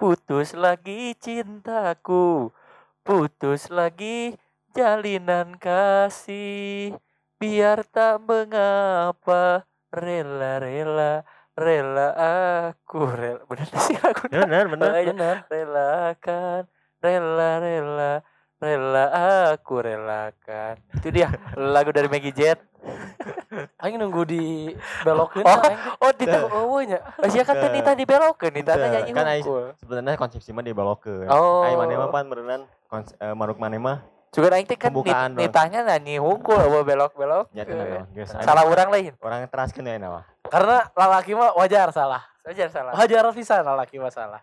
Putus lagi cintaku Putus lagi jalinan kasih. Biar tak mengapa Rela-rela Rela aku. Rela Bener sih aku Benar, benar, benar. Relakan Rela-rela Rela aku relakan Itu dia lagu dari Maggie Jet Aing nunggu di belokin Oh, oh di oh nya. Sia kan teh Teu. nita dibelokeun, nita Teu. nyanyi Kan aing-. Sebenarnya konsepsi mah dibalokeun. Oh. Ai maneh mah pan berenang kons- eh, manuk maneh mah Juga aing teh kan Pembukaan nit, nitanya nyanyi hungkul apa belok-belok. nya tenang geus. Salah urang lain. Orang teraskeun ya nama. Karena lalaki mah wajar salah. Wajar salah. Wajar pisan lalaki mah salah.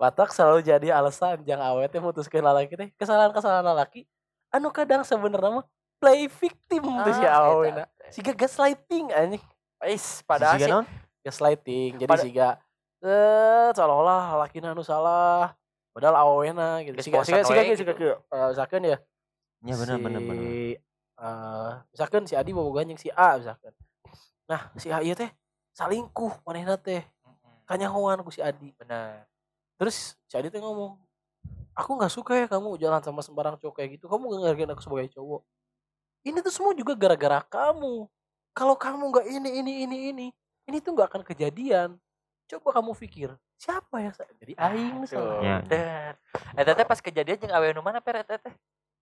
Batak selalu jadi alasan jangan awetnya mutuskeun lalaki teh kesalahan-kesalahan lalaki anu kadang sebenarnya mah play victim tuh si Ah, awena. eta. Siga gaslighting anjing. Is padahal sih naon? Gaslighting. Jadi Pada- siga eh seolah-olah lalaki anu salah. Padahal awena gitu. Siga siga siga siga siga gitu. eh, misalkan ya Ya benar si, benar benar. eh, misalkan si Adi bobogan yang si A misalkan. Nah, si A ieu teh salingkuh manehna teh. Kanyahoan ku si Adi. benar. Terus si Adi teh ngomong, "Aku nggak suka ya kamu jalan sama sembarang cowok kayak gitu. Kamu gak ngargain aku sebagai cowok." Ini tuh semua juga gara-gara kamu. Kalau kamu nggak ini ini ini ini, ini tuh nggak akan kejadian. Coba kamu pikir, siapa ya? Jadi aing Tuh. salah. Ya. Dan eta teh pas kejadian jeung awe nu mana peret teh.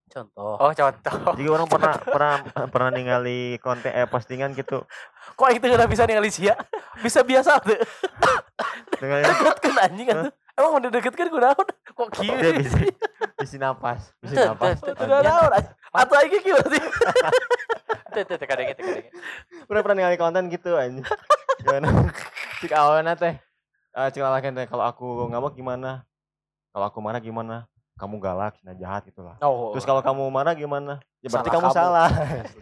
Contoh. Oh, contoh. Jadi orang pernah pernah pernah ningali konten eh postingan gitu Kok aing teh nggak bisa ningali sia? Bisa biasa tuh. dengan Deketkeun anjing atuh. Emang udah deketkeun kunaon? Kok kieu? dia bisa bisa napas, bisa Tuh, napas. tuh, tuh, Udah naon. Atau aing kieu berarti. Teh teh teh kadang gitu kadang. Pernah pernah ningali konten gitu anjing. Gimana? Cik awalnya teh eh cik lalakin teh kalau aku ngambek gimana? Kalau aku marah gimana? Kamu galak, cina jahat gitu lah. Oh. Terus kalau kamu marah gimana? Ya berarti kamu, salah.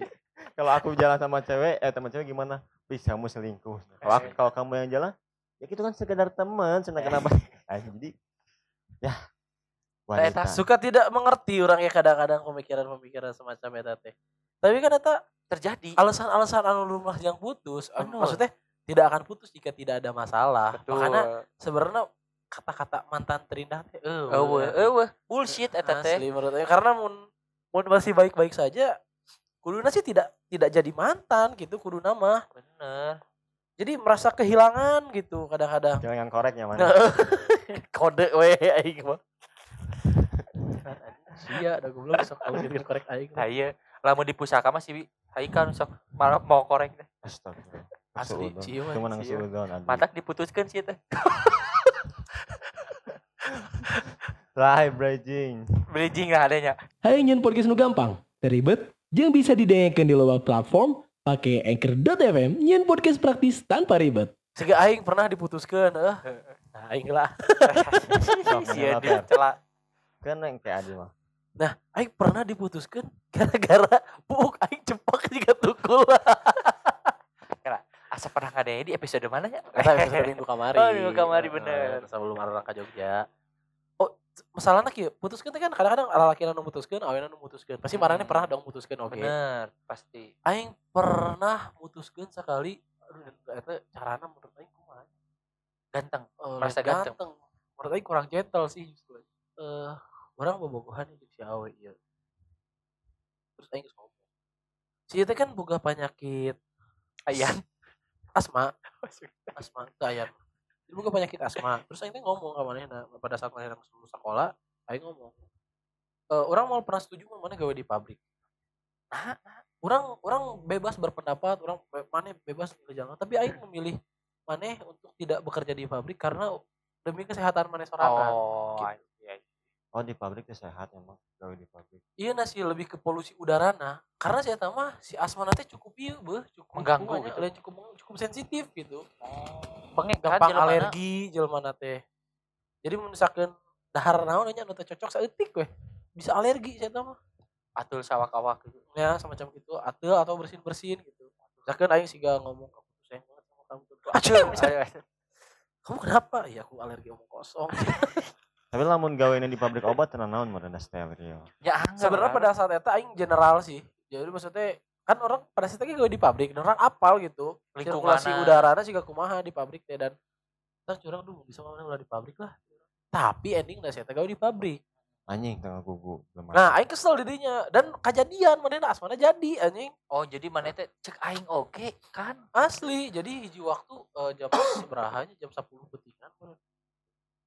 kalau aku jalan sama cewek, eh teman cewek gimana? Please kamu selingkuh. Kalau kamu yang jalan, ya itu kan sekedar teman, cina kenapa? Ah, jadi ya wanita. suka tidak mengerti orang ya kadang-kadang pemikiran-pemikiran semacam eta teh. Tapi kan eta Terjadi. alasan-alasan anu lumrah yang putus, anu- maksudnya tidak akan putus jika tidak ada masalah. Betul. Makanya sebenarnya kata-kata mantan terindah teh eueuh. Eueuh, eueuh. Bullshit eta teh. Asli menurut saya karena mun mun masih baik-baik saja kuduna sih tidak tidak jadi mantan gitu kudu nama. Bener. Jadi merasa kehilangan gitu kadang-kadang. Jangan yang koreknya mana? Kode we aing mah. Sia, ada goblok sok kalau jadi korek aing. mah. Haye, lamun di pusaka mah si Haikal sok malah mau korek teh. Astagfirullah. Asli, Suudon. cium, Cuma nang suudon. Matak diputuskeun sih teh. Live bridging. Bridging lah adanya. Hai nyian podcast nu gampang, teribet, yang bisa didengarkan di luar platform pakai anchor.fm nyian podcast praktis tanpa ribet. Sehingga aing pernah diputuskeun eh. Nah, aing lah. Sok, Sia dia ya. celak. Kan yang kayak aja mah. Nah, aing pernah diputuskeun gara-gara buk aing cepak juga tukul. Asa pernah ngadanya di episode mana ya? Kata episode minggu kamari. Oh, minggu kamari, bener. Eh, Sebelum orang ke Jogja. Oh, masalahnya kieu, putuskeun teh kan kadang-kadang laki nu mutuskeun, awena nu mutuskeun. Pasti marahnya Hmm. pernah dong mutuskeun oke. Bener, pasti. Aing pernah mutuskeun sekali aduh eta carana menurut aing kumaha. Ganteng. Eh, Merasa lain ganteng. Menurut aing kurang gentle sih justru. Eh, orang bobogohan jeung si awe ieu. Terus aing ngomong. Si teh kan boga penyakit Ayan. asma, asma teu aya. Jadi boga penyakit asma. Terus teh ngomong ka manehna pada saat manehna lulus sekolah, aing ngomong. Eh, orang mau pernah setuju maneh gawe di pabrik. Nah, orang orang bebas berpendapat, orang maneh bebas jangan, tapi aing memilih maneh untuk tidak bekerja di pabrik karena demi kesehatan maneh sorangan. Oh, Gitu. Iya. Oh di pabrik sehat emang. Gawe di pabrik. Iya nasi lebih ke polusi udarana karena si eta mah si asma nanti cukup ieu beuh cukup Mengganggu cukup, gitu. cukup cukup sensitif gitu Pengek kan gampang jelema alergi jelema teh jadi misalkan dahar naon nya anu teu cocok saeutik weh bisa alergi saya tahu atul sawak-awak gitu. ya semacam gitu atau atau bersin bersin gitu misalkan aing siga ngomong aku sayang banget sama kamu tuh Aduh, kamu kenapa ya aku alergi omong kosong Tapi lamun gawean di pabrik obat tenan naon merenda steril. ya anggar sebenarnya lah. pada saat itu aing general sih jadi maksudnya kan orang pada saat itu gue di pabrik dan orang apal gitu sirkulasi Lingkunganna. udaranya juga kumaha di pabrik teh dan terus curang dulu bisa mana ulah di pabrik lah tapi ending dah saya gawe di pabrik Anjing tengah gugu. Lemah. nah aing kesel dirinya dan kejadian mana asmana jadi anjing oh jadi mana teh cek aing oke kan asli jadi hiji waktu eh, jam seberapa jam 10 petingan meureun.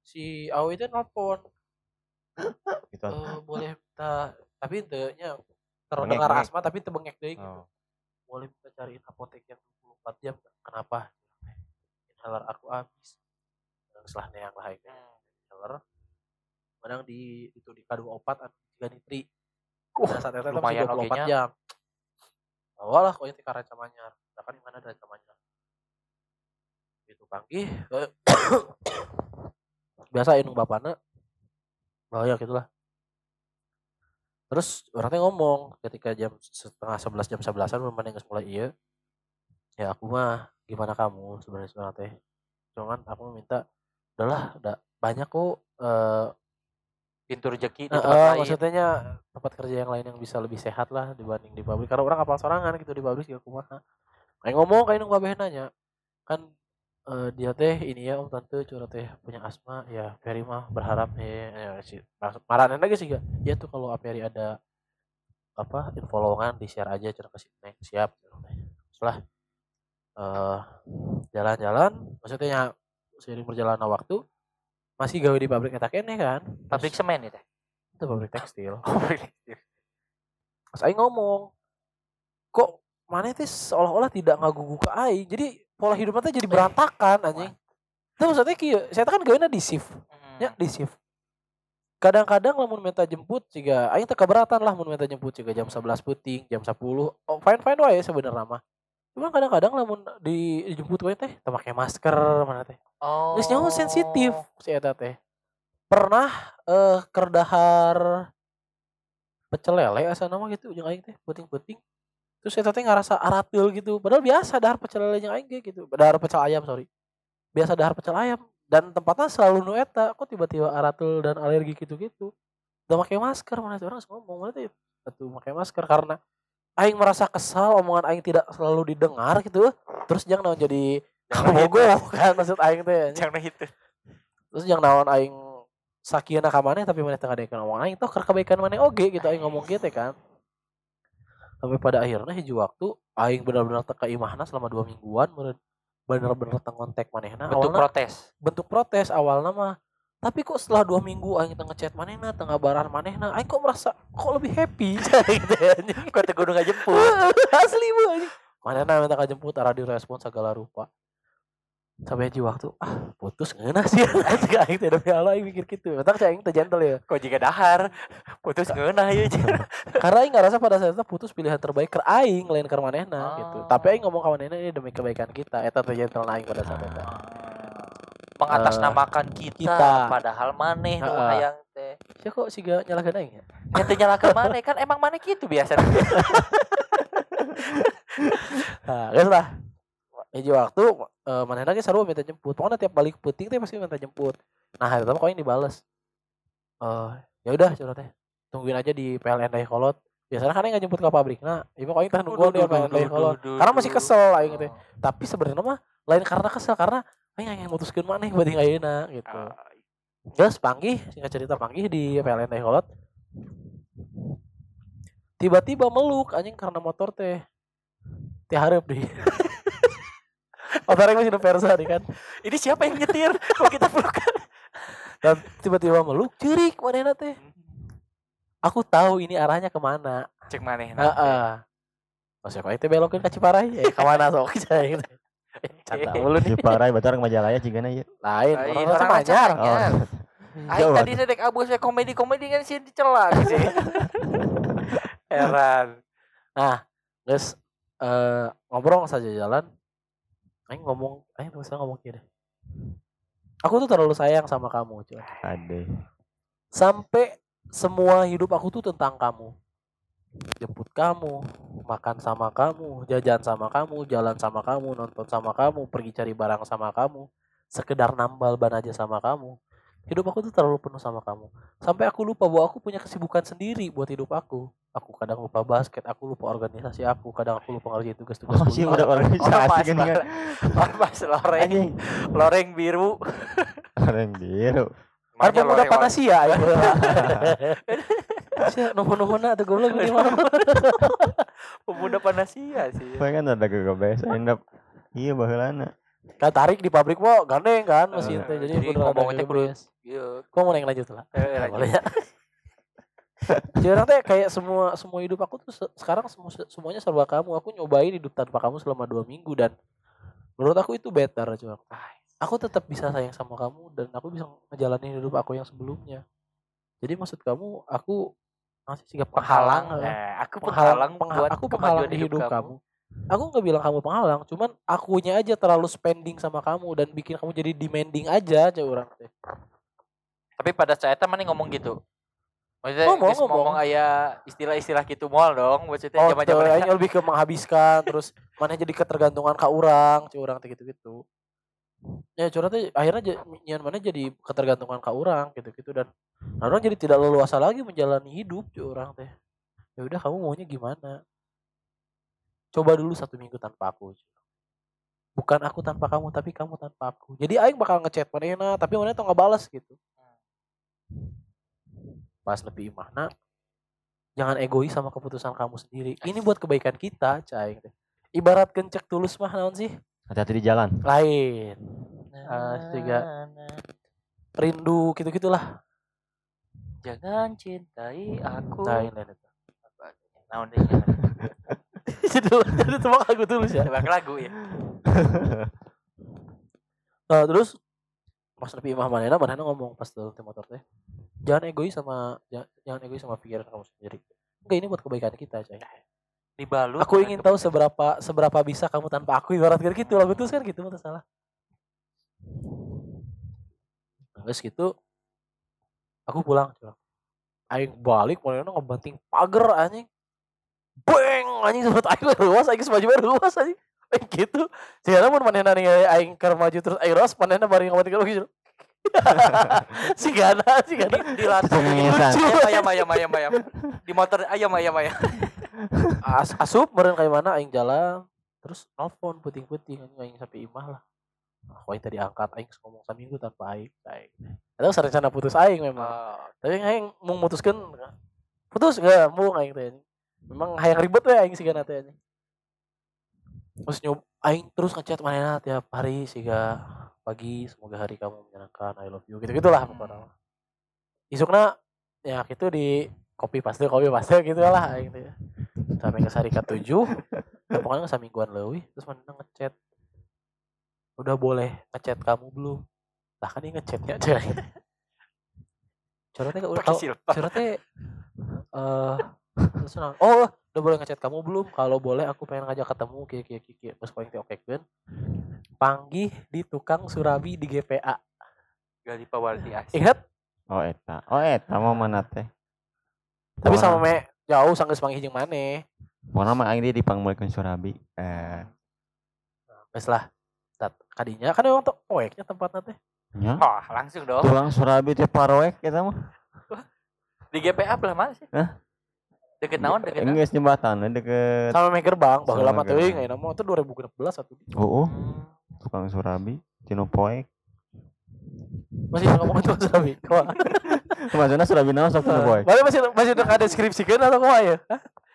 Si Awi itu nelpon gitu. eh, boleh minta tapi ente nya Bengek, terdengar bengek. asma tapi tebengek deui gitu. Oh. boleh minta cariin apotek yang 24 jam kenapa? Inhaler aku habis. Dan setelah neang lah inhaler. Menang di itu di kado opat anu tiga nitri. Uh, nah, saat itu masih 24 ogenya. jam. Bawalah kau itu karanca manyar nah, kan di mana ada manyar itu panggih eh, biasa inung bapana oh ya gitulah. Terus orangnya ngomong ketika jam setengah sebelas jam sebelasan memang mulai iya. Ya aku mah gimana kamu sebenarnya sebenarnya teh? Cuman aku minta udahlah udah banyak kok eh pintu rezeki di tempat lain. maksudnya tempat kerja yang lain yang bisa lebih sehat lah dibanding di pabrik. Karena orang kapal sorangan gitu di pabrik juga kumaha kayak ngomong kayak nunggu babeh nanya kan eh, dia teh ini ya om tante curhat teh punya asma ya Ferry mah berharap nih ya, si marahin lagi sih gak ya tuh kalau Ferry ada apa info lowongan di share aja curhat kasih neng siap setelah eh jalan-jalan maksudnya seiring perjalanan waktu masih gawe di pabrik eta kene kan. Pabrik semen itu itu pabrik tekstil. Pabrik pas aing ngomong kok mana teh seolah-olah tidak ngagugu ke aing? Jadi pola hidupnya teh jadi berantakan anjing. Itu maksudnya kieu saya kan gawe di shift. Ya di shift. Kadang-kadang lamun minta jemput jika aing teh keberatan lah mun minta jemput jika jam 11 puting jam 10 oh fine fine wae sebenarnya mah. Cuman kadang-kadang lamun di dijemput wae teh teu make masker mana teh. Oh. Geus nyaho sensitif si eta teh. Pernah eh kerdahar pecel lele asa nama gitu jeung aing teh puting-puting. Terus eta teh ngarasa aratil gitu. Padahal biasa dahar pecel lele jeung aing gitu. Dahar pecel ayam sorry. Biasa dahar pecel ayam dan tempatnya selalu nu eta. Kok tiba-tiba aratil dan alergi gitu-gitu. Udah pakai masker mana tuh orang geus ngomong mana teh atuh pakai masker karena aing merasa kesal omongan aing tidak selalu didengar gitu. Terus jangan jadi kamu kan maksud aing teh. anjing. jangan itu terus yang naon aing sakieuna ka maneh tapi maneh teu ngadekeun omong aing toh keur kebaikan maneh oge gitu aing ngomong gitu kan sampai pada akhirnya hiji waktu aing benar-benar teka imahna selama dua mingguan meureun bener-bener teng kontak manehna bentuk awalna protes. Bentuk protes awalnya mah. Tapi kok setelah dua minggu aing tengah chat manehna tengah barar manehna aing kok merasa kok lebih happy? Gitu anjing. Kok teu kudu ngajemput? Asli bu manehna minta kajemput arah direspon segala rupa sampai hiji waktu ah putus ngeunah sih. Anjing aing teh demi Allah aing mikir gitu. Mentak cai aing teh gentle ya. Kok jika dahar putus ngeunah ya karena aing ngerasa pada saat itu putus pilihan terbaik ke aing lain ke manehna gitu Oh. tapi aing ngomong ke manehna ini demi kebaikan kita. Eta teh gentle aing pada saat itu. Mengatasnamakan kita, kita. padahal maneh nu hayang teh. Ya kok sih gak nyalahkan aing ya? Yang teu nyalakeun maneh kan emang maneh gitu biasa. Nah, guys lah. Hiji waktu eh manehna ge sarua minta jemput. Pokoknya tiap balik puting teh pasti minta jemput. Nah, hari pertama kau yang dibales. Eh, ya udah curhat teh. Tungguin aja di PLN Dayakolot. Biasanya kan nggak jemput ke pabrik. Nah, ibu kau teh nunggu di PLN Dayakolot. Karena masih kesel aing teh. Tapi sebenarnya mah lain karena kesel karena aing yang mutuskeun maneh buat ayeuna gitu. Terus panggih, singkat cerita panggih di PLN Dayakolot. Tiba-tiba meluk anjing karena motor teh. Hareup deh. Motornya masih Versa nih kan. ini siapa yang nyetir kok kita pelukan Dan tiba-tiba meluk, cerik manehna teh. Aku tahu ini arahnya ke mana. cek maneh Heeh. Pas ya itu belokin ke Ciparai, eh ke mana sok. Canda mulu nih. Di Parai batar ke Majalaya cigana ieu. Lain, orang orang. Anyar. Oh. Jauh tadi sedek abus we komedi-komedi kan sih dicela sih. Heran. Terus eh ngobrol saja jalan. Aing ngomong, aing terus ngomong gini. Aku tuh terlalu sayang sama kamu, cuy. Ade. sampai semua hidup aku tuh tentang kamu jemput kamu makan sama kamu jajan sama kamu jalan sama kamu nonton sama kamu pergi cari barang sama kamu sekedar nambal ban aja sama kamu hidup aku tuh terlalu penuh sama kamu sampai aku lupa bahwa aku punya kesibukan sendiri buat hidup aku aku kadang lupa basket aku lupa organisasi aku kadang aku lupa ngerjain tugas-tugas Oh sih kuliah. udah organisasi kan kan. Pas loreng, Anjing. loreng biru. Orang biru. Kan Makanya pemuda loreng panasia ya. Sia nuhun-nuhunna tuh goblok di mana. Pemuda panasia sih. Kan ada kebiasaan endap. Iya baheulana. Kan tarik di pabrik mo gandeng kan mesin Eh, teh jadi jadi kudu rada ngomongnya kudu-. Iya. Kok mau yang lanjut lah. Eh, Nggak lanjut. boleh ya. Jadi orang teh kayak semua semua hidup aku tuh se- sekarang semua semuanya serba kamu. Aku nyobain hidup tanpa kamu selama dua minggu dan menurut aku itu better cuma. Aku tetap bisa sayang sama kamu dan aku bisa ngejalanin hidup aku yang sebelumnya. Jadi maksud kamu aku masih sih penghalang. Penghalang. eh. Eh, aku penghalang, penghalang pengha- buat aku penghalang di hidup kamu. Aku nggak bilang kamu penghalang, cuman akunya aja terlalu spending sama kamu dan bikin kamu jadi demanding aja aja orang teh. Tapi pada saat itu mana ngomong gitu. Maksudnya Ngomong, ngomong, ngomong. ngomong aya istilah-istilah gitu moal dong maksudnya Oh, aing lebih ke menghabiskan terus mana jadi ketergantungan ke orang, cuy orang teh gitu-gitu. Ya curhat teh akhirnya nyian mana jadi ketergantungan ke orang gitu-gitu dan orang jadi tidak leluasa lagi menjalani hidup cuy orang teh. Ya udah kamu maunya gimana? Coba dulu satu minggu tanpa aku. cuy. Bukan aku tanpa kamu, tapi kamu tanpa aku. Jadi aing bakal ngechat manehna, tapi manehna tuh nggak balas gitu. Pas lebih imahna, jangan egois sama keputusan kamu sendiri. Ini buat kebaikan kita, cai. Ibarat kencek tulus mah naon sih? Hati-hati di jalan. Lain. Ah, tiga. Rindu gitu-gitulah. Jangan cintai aku. Lain lain. Naon deh. jadi tebak lagu tulus ya. Tebak lagu ya. Nah, terus pas lebih imah manehna manehna ngomong pas turun di motor teh. Jangan egois sama jangan, jangan egois sama pikiran kamu sendiri. Enggak ini buat kebaikan kita, cai. Dibalut. Aku ingin tahu seberapa seberapa bisa kamu tanpa aku ibarat gitu lagu tulus kan gitu mah teu salah. Nah, Terus gitu aku pulang cuy. Aing balik mana ngebanting pagar anjing. Beng anjing sempat aing ruas aing semaju ruas anjing. Aing gitu. Sekarang mun manehna ningali aing keur maju terus aing ruas manehna bari ngebanting lagi gitu. si gana, si gana. di Cengengesan. ayam ayam ayam ayam di motor ayam ayam ayam As, asup meureun kayak mana aing jalan terus nelfon puting-puting aing sampai imah lah. Aku aing tadi angkat aing ngomong saminggu tanpa aing. Aing. Itu rencana putus aing memang. Oh, Tapi aing mau mutuskan putus enggak mau aing teh. Memang hayang ribet we aing siga teh anjing. Terus nyob aing terus ngechat manehna tiap hari siga pagi semoga hari kamu menyenangkan I love you gitu gitulah pokoknya. Isukna ya gitu di kopi paste kopi paste gitu lah aing teh. Sampai ke hari ke-7 ya pokoknya samingguan leuwih terus manehna ngechat udah boleh ngechat kamu belum? Lah kan dia ngechatnya aja. Curhatnya udah pakai tahu silpa curhat teh eh terus nang- oh udah boleh ngechat kamu belum kalau boleh aku pengen ngajak ketemu kieu kieu kieu terus paling oke kan panggih di tukang surabi di GPA gali pawarti ingat Oh eta. Oh eta mau mana teh? tapi sama me jauh sanggeus panggih jeung maneh Pokona mah aing di dipangmulkeun Surabi. Eh, geus lah tat kadinya kan emang tuh proyeknya tempatnya teh nya. oh langsung dong Tulang Surabi teh paroek eta mah. di GPA belah mana sih Hah? Deket naon deket naon Geus jembatan deket. sama baheula Sama mah teuing gerbang. ayeuna mah itu 2016 atuh Oh, Hmm. tukang Surabi, Tino Poek. masih ngomong itu surabi Maksudnya Surabi naon sok Tino Poek. Mana masih masih udah ada deskripsikan atau kumaha ya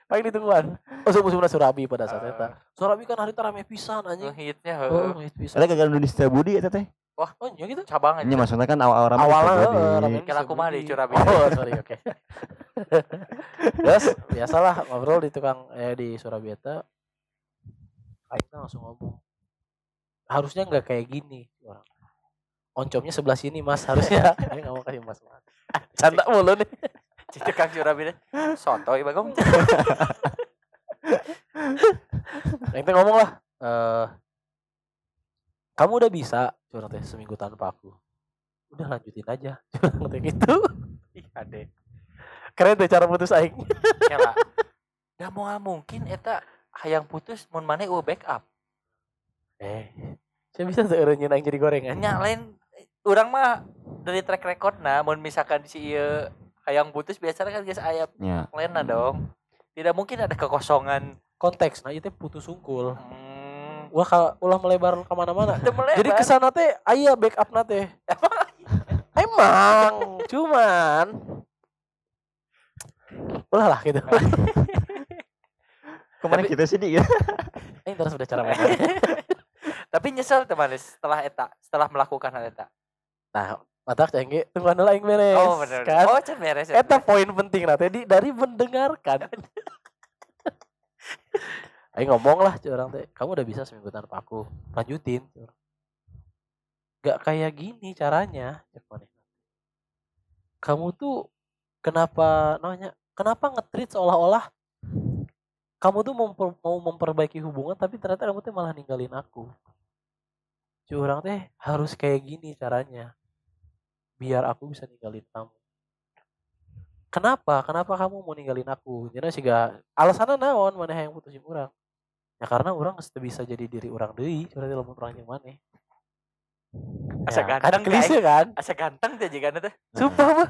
paling ditungguan oh musuh-musuhna surabi pada saat eta surabi kan hari rame pisan anjing ngehitnya Oh, ngehit pisan. Ada kagak di Setiabudi eta teh. wah Oh, iya gitu. cabang Ini aja maksudnya kan awal-awal di Setiabudi. eh, rame Kalau aku mah di Curabi. Oh, sorry, oke. Terus biasalah ngobrol di tukang eh di Surabaya. Tuh langsung ngomong. Harusnya nggak kayak gini. Orang. Oncomnya sebelah sini, Mas. Harusnya. Aing nggak mau kasih Mas. Mas. Canda mulu nih. Citu Kang Surabi deh sotoy bagong tuh ngomong lah. Eh kamu udah bisa curhat teh seminggu tanpa aku. Udah lanjutin aja. Curhat teh gitu. Ih, ade. Keren tuh cara putus aing. Da mau mungkin eta hayang putus mun maneh eueuh backup. Eh, saya bisa tuh eureun aing jadi gorengan. Nya lain urang mah dari track record nah mun misalkan si ieu hayang putus biasanya kan geus aya Ya. plana dong. Tidak mungkin ada kekosongan. Konteks, nah itu putus unggul. Hmm. Ulah ka, ulah melebar ke mana-mana. Jadi ke sana teh aya backup nate. Emang, cuman ulah lah gitu. Ke mana kita sih di ya? Ini terus udah cara main. Tapi nyesel teman setelah eta, setelah melakukan hal eta. Nah, matak cengge tunggu anu aing beres. Oh benar. Kan? Oh can beres. Eta poin penting nah tadi dari mendengarkan. Aing ngomong lah orang teh, kamu udah bisa seminggu tanpa aku. Lanjutin. Gak kayak gini caranya. Kamu tuh kenapa namanya? Kenapa nge-treat seolah-olah kamu tuh memper- mau memperbaiki hubungan tapi ternyata kamu tuh malah ninggalin aku. Cuy orang teh harus kayak gini caranya. Biar aku bisa ninggalin kamu. Kenapa? Kenapa kamu mau ninggalin aku? Jadi sih gak alasannya naon mana yang putusin orang? Ya karena orang bisa jadi diri orang deui berarti lamun orang yang mana Asa ya, ganteng kan klise kan? Asa ganteng teh jigana teh. sumpah mah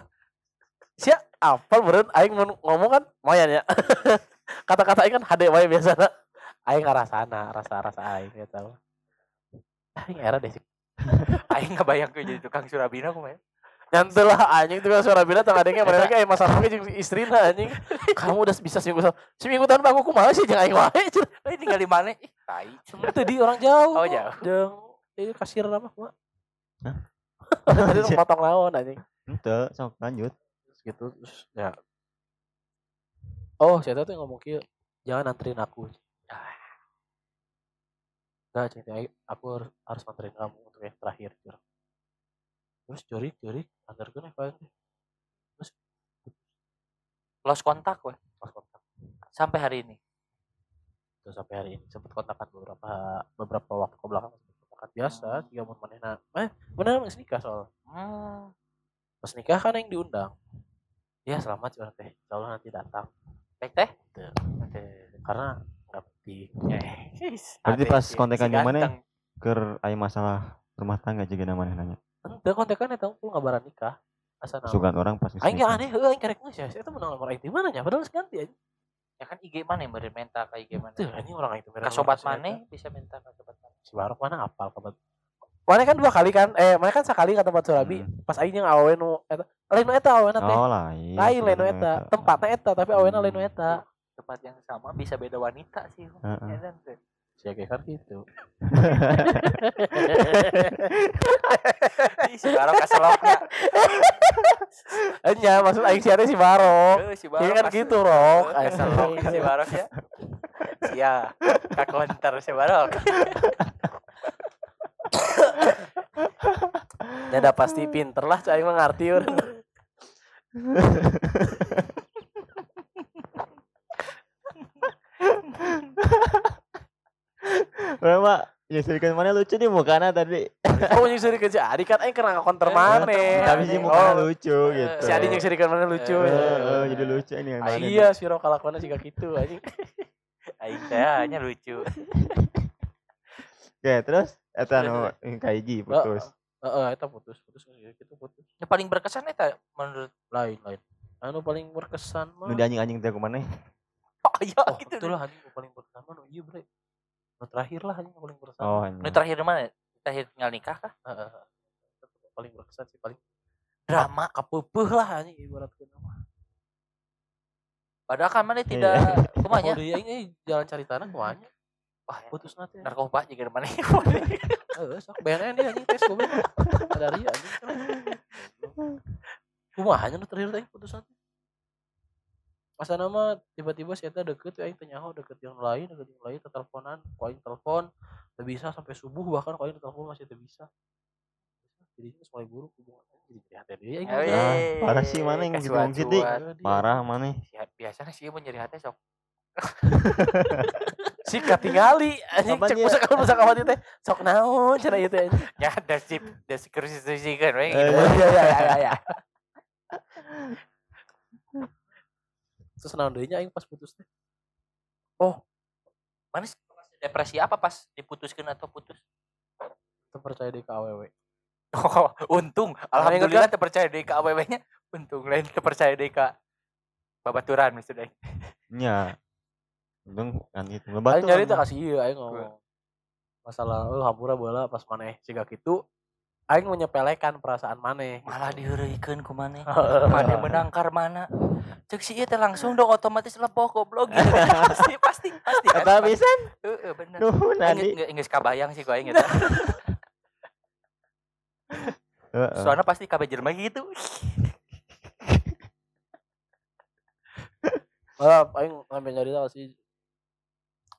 sia apal beren aing ngomong kan moyan ya kata-kata aing kan hade wae biasa aing ngarasana rasa-rasa aing ya tahu aing era deh sih Aing ngabayang jadi tukang Surabina kumaha. nyantel lah anjing tuh suara bila tengah adengnya mereka kayak masalah lagi jeung istrina anjing kamu udah bisa seminggu seminggu tanpa aku kumaha sih jangan aing wae cenah. Eh tinggal di mana? Ih, tai. Itu di orang jauh. Oh, kok. jauh. Jeung ini kasir apa, Mak? Hah? Tadi lu potong naon anjing. Ente, sok lanjut. Gitu terus ya. Oh, saya tuh ngomong kieu, jangan anterin aku. Enggak, cinta aku harus, harus anterin kamu untuk yang terakhir. Cur. Terus curi curi antarkeun ya teh. Terus Lost kontak weh pas kontak sampai hari ini. terus sampai hari ini sempat kontakan beberapa beberapa waktu ke belakang kontakan biasa Hmm. tiga mun manehna eh bener geus nikah soal Hmm. pas nikah kan yang diundang ya selamat curhat teh insya Allah nanti datang Baik teh. Oke, karena nggak penting Berarti Ade pas kontekan si yang mana? ganteng. Ker aya masalah rumah tangga juga namanya nanya. ente kontekan eta aku ngabaran nikah asa nama Sugan orang pas aing ge aneh heuh aing karek geus ya eta menang nomor aing di mana nya padahal ganti aja Ya kan IG mana yang beri minta ke IG mana? tuh anjing orang itu Ke sobat mana bisa minta ke sobat mana? si Barok mana apal kabar Mana kan dua kali kan, eh mana kan sekali ke tempat Surabi, Hmm. pas aing yang awewe nu eta, lain eta awewe teh, Oh lain. lain lain eta, tempatnya eta tapi awena lain nu eta. Tempat yang sama bisa beda wanita sih. Heeh. Ya kan. Sia ge kan gitu. Si Barok kaseloknya. Enya maksud aing sia teh si Barok. Si Iya Barok kan gitu, Rok. Keselok si Barok ya. Sia, kak counter si Barok. Ya udah pasti pinter lah cai mah ngarti urang. Orang mah ya serikan mana lucu di mukana tadi. Oh nyusuri ke si Adi kan aing kena counter mana. Tapi sih Oh, mukana lucu Eh, gitu. Si Adi nyusurikan mana lucu. Eh, Heeh, jadi lucu ini yang mana. Iya, si Rok kalakuannya juga gitu anjing. Aing teh hanya lucu. Oke, terus eta nu kaiji putus. Heeh, eta putus, putus gitu putus. Yang paling berkesan eta menurut Lain lain. Anu paling berkesan mah. Nu di anjing-anjing teh kumaha? Oh iya Oh, gitu. betul lah anjing paling berkesan mah nu ieu bre. Nu terakhir lah anjing paling berkesan. Oh, Nu anjing. terakhir mana? Terakhir tinggal nikah kah? Heeh. Itu paling berkesan sih paling Drama. kapeupeung lah anjing ibaratkeun mah. Padahal kan mana Iya. tidak kumanya. Oh, dia ini jalan cari tanah kumaha Wah, ya. putus nanti. narkoba juga mana. Heeh, sok BNN dia anjing tes goblok. Ada ria anjing. Kumaha nya nu terakhir teh putus nanti. Masa nama tiba-tiba si eta deket aing teh nyaho deket yang lain, deket yang lain teleponan, ku aing telepon teu bisa sampai subuh bahkan ku aing telepon masih teu bisa. Jadi ini mulai buruk hubungan jadi prihatin dia aing. Oh, udah. Ah, parah sih, mana yang gitu dia. Parah mana? Ya, biasanya sih mau nyari hati sok. Si katingali anjing cek dia? pusaka pusaka mati teh sok naon teh anjing. Ya, ada sip, ada kursi kursi kan. Oh, iya iya iya iya. terus naon deui nya aing pas putus teh Mana sih depresi apa pas diputuskan atau putus? teu percaya deui ka awewe Oh, untung. Alhamdulillah terpercaya deh ke AWW-nya. Untung lain terpercaya deh ke babaturan maksudnya. nya untung kan itu aing nyari kan. kasih ieu aing ngomong masalah oh hampura bola pas maneh siga kitu aing menyepelekan perasaan maneh Malah diheureuikeun ku maneh. Mana menangkar mana? Cek si ieu teh langsung dong otomatis lepoh goblok gitu. pasti pasti pasti. Eta bisa Heeh bener. nuh Aing nadi geus kabayang sih ku aing eta. Heeh. Soalnya pasti kabeh Jerman gitu. malah aing sampai nyari sih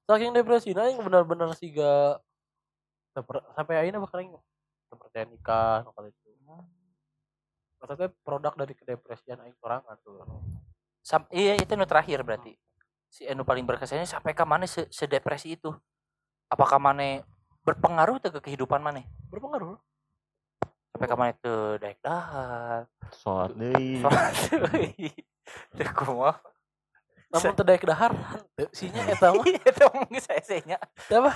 saking depresi aing benar-benar siga teper, sampai akhirnya bakal percaya nikah kali itu maksudnya produk dari kedepresian aing sorangan tuh Sam iya itu nu terakhir berarti. Si anu paling berkesannya sampai ke mana se sedepresi itu? Apakah mana berpengaruh tuh ke kehidupan mana? berpengaruh Sampai ke mana tuh daek dahar. sholat deui Teu kumaha. Namun teu daek dahar sinya eta mah Itu geus esenya. apa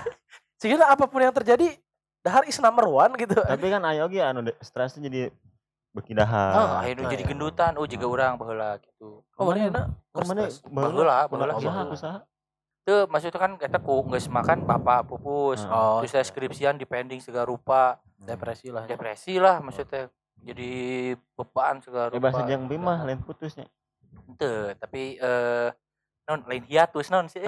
sehingga apa pun yang terjadi dahar is number one gitu tapi kan ayo ge anu stresnya jadi beki Oh, dahar akhirnya nah jadi ya. gendutan. Oh, juga orang baheula gitu. oh mana enak Ke mana? Baheula, baheula, baheula. usaha. Tuh, maksudnya kan kita ku geus makan bapak pupus. Heeh. oh Terus saya skripsian depending segala rupa. depresi lah Depresi lah maksudnya. Jadi beban segala rupa. bahasa jeung bimah lain putusnya. Henteu, tapi eh non lain hiatus non sih.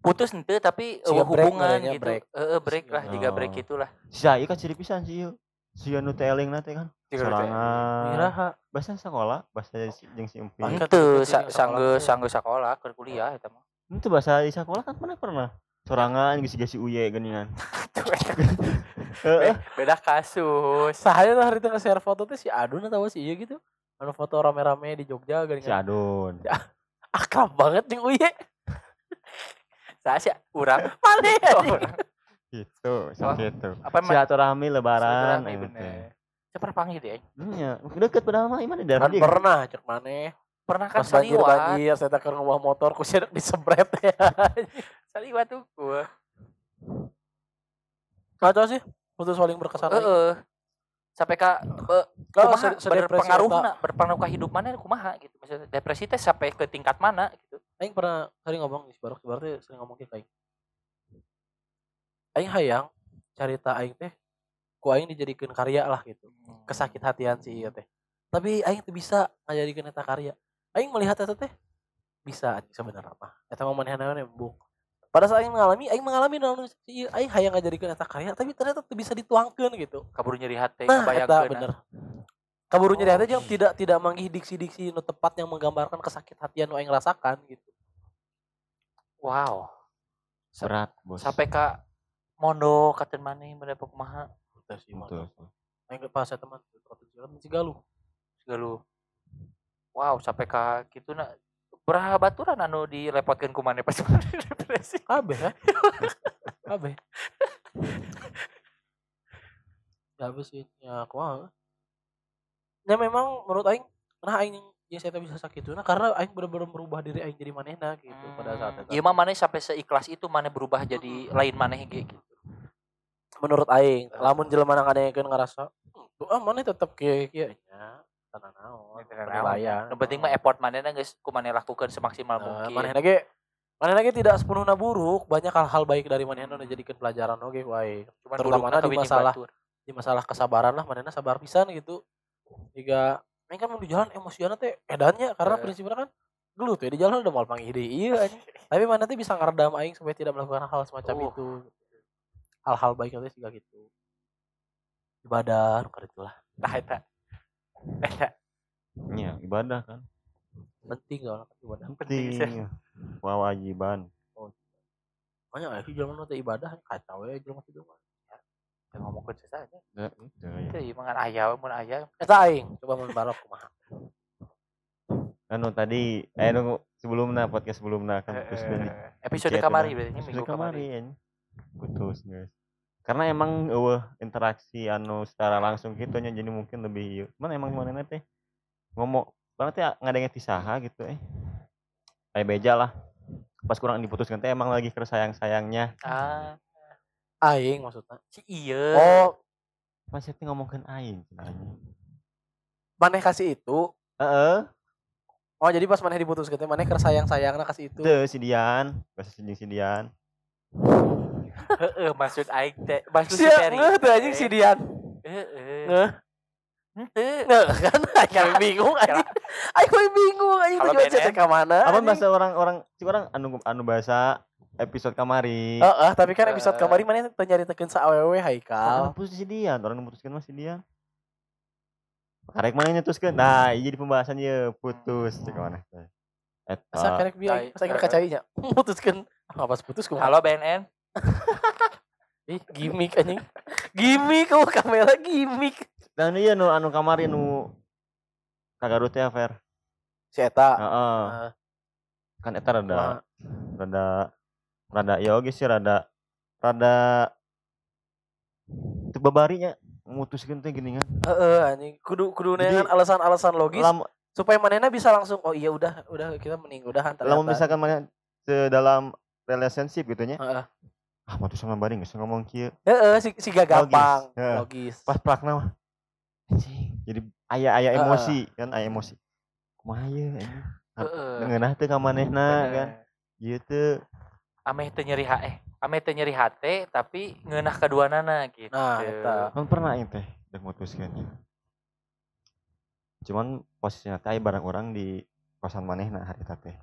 Putus henteu tapi eh, Siga break hubungan gitu. break. Heeh, break lah, Oh. tiga break itulah. Ai kan ciri pisan sih. Si anu teh eling teh kan. Sorangan. Iraha Bahasa sekolah, bahasa jeung si Empi. Itu sa- tinggal sangge sekolah. ke kuliah eta mah. Itu bahasa di sekolah kan pernah pernah. Sorangan geus si uye geuningan. Heeh. Beda kasus. sahaya lah hari itu nge-share foto teh si Adun atau si iya gitu anu foto rame-rame di Jogja gini Si Adun. Akrab banget nih Uye Saya sih urang. mana ya Gitu, Oh. sakitu. Apa emang Silaturahmi lebaran Silaturahmi, aing bener. pernah panggil deh. Nya, deket padahal mah iman daerah kan dia. pernah cek mana Pernah kan pas banjir banjir saya tak rumah motor ku sedek disebret ya Saliwat tuh gua. kacau sih putus paling berkesan. Heeh. Sampai eh, Kalau kumaha? se- sedepresi berpengaruh na, berpengaruh ke hidup mana kumaha gitu. Maksudnya depresi teh sampai ke tingkat mana gitu. aing pernah sering ngomong di Barok Barok sering ngomong ke aing. Aing hayang cerita aing teh ku aing dijadikan karya lah gitu. Kesakit hatian si iya teh. Tapi aing teh bisa ngajadikeun eta karya. Aing melihat eta teh bisa anjing sebenarnya mah. Eta mah manehna we embung pada saat aing mengalami aing mengalami naon ieu aing hayang ngajadikeun eta karya tapi ternyata teu bisa dituangkeun gitu. Kabur nyeri hati nah eta ngabayangkeun, bener. Kaburu nyeri hati jeung tidak tidak manggih diksi-diksi nu tepat yang menggambarkan kesakit hatian nu aing rasakan gitu. Wow. Berat, Bos. Sampai ka mondo katen maneh mendapat kumaha? Teu sih Betul. mah aing pas saya teman potensial masih galuh. Segala Wow, sampai ka kitu na Berapa baturan anu dilepotkeun ku maneh pas depresi. kabeh ya? Kabeh. Kabeh sih. Ya kumaha ya memang menurut aing nah aing ya saya bisa sakit nah karena aing bener-bener merubah diri aing jadi manehna gitu pada saat itu. Iya mah maneh sampai seikhlas itu maneh berubah jadi lain maneh ge gitu. menurut aing lamun jelema nang ngadengekeun ngarasa tuh ah maneh tetep kieu kieu nya tanah naon penilaian Yang penting mah effort manehna geus ku maneh lakukan semaksimal Nah, mungkin. manehna ge manehna ge tidak sepenuhnya buruk banyak hal-hal baik dari manehna nu dijadikan pelajaran oge ku aing Cuman terutama di masalah di masalah kesabaran lah manehna sabar pisan gitu jika ini kan mau di jalan emosiana teh edannya karena Eh. prinsipnya kan gelut ya di jalan udah mau panggil ide iya anjing. tapi mana teh bisa ngeredam aing supaya tidak melakukan hal semacam Uh. itu hal-hal baik itu juga gitu ibadah nu kitu lah Tah eta. Nya, ibadah kan. penting kalau ibadah penting sih. Penting. Kewajiban. makanya aya sih jalan teh ibadah kacau ya jelema kitu mah Yang ngomongkeun saja. Ya, itu ya. Itu ieu mangan aya mun aya. eta aing coba mun barok kumaha Anu tadi, eh anu sebelumnya podcast sebelumnya kan Eh, dan episode chat kamari udah. berarti Episode minggu kamari. Putus guys. Karena emang eueuh interaksi anu secara langsung gitu nya jadi mungkin lebih. Cuman emang mana teh ngomong Orang teh ngadengnya tisaha gitu eh. Kayak beja lah. Pas kurang diputuskan teh emang lagi kersayang-sayangnya. Ah, Aing maksudnya. si iya. Oh, Pas itu ngomongin aing maneh kasih itu. Heeh. Oh, jadi pas maneh diputuskeun teh maneh keur sayang-sayangna kasih itu. Teu si Dian, bahasa si Dian. Heeh, maksud aing teh, maksud si Ferry. ngeuh teh anjing si Dian. Heeh. Henteu. Ngeuh kan aing bingung anjing. Aing bingung anjing tujuan chat ka mana. Apa bahasa orang-orang si orang anu anu bahasa episode kamari. Heeh, tapi kan episode Eh. kemarin maneh teu nyaritakeun sa awewe Orang Haikal. putus si Dian, orang memutuskan mas si Dian. Karek mana nyetuskeun? Nah, iya di pembahasan ya putus cek mana. Eta. Asa karek bieu tai- pas aing eh, kacai nya. Putuskeun. Pas putus kumaha? Halo BNN. Ih, gimmick anjing. Gimmick oh kamera gimmick. Dan iya nu anu kamari nu kagarut ya Fer. Si eta. Heeh. Heeh. Kan eta rada Kumaha? rada rada ya oge sih rada rada itu babarinya memutuskan teh gini kan. Heeh anjing. Kudu kudu Jadi, neangan alasan-alasan logis Lam, supaya manehna bisa langsung oh iya udah udah kita mending udahan lamun misalkan mana se dalam relationship gitu nya. Heeh. Ah, mah sama bari geus ngomong kieu. Heeh, si si gak Logis, logis. Pas plakna mah. Anjing, jadi aya aya Heeh. emosi kan aya emosi. Kumaha ieu anjing? Heeh. Ngeunah teh ka manehna kan. Ieu teh Ameh teu nyeri hate, ameh teu nyeri hate tapi ngeunah kaduanana gitu. Nah, eta. kan pernah aing teh udah mutuskeun nya. Cuman posisinya teh aya barang orang di kosan manehna hari teh.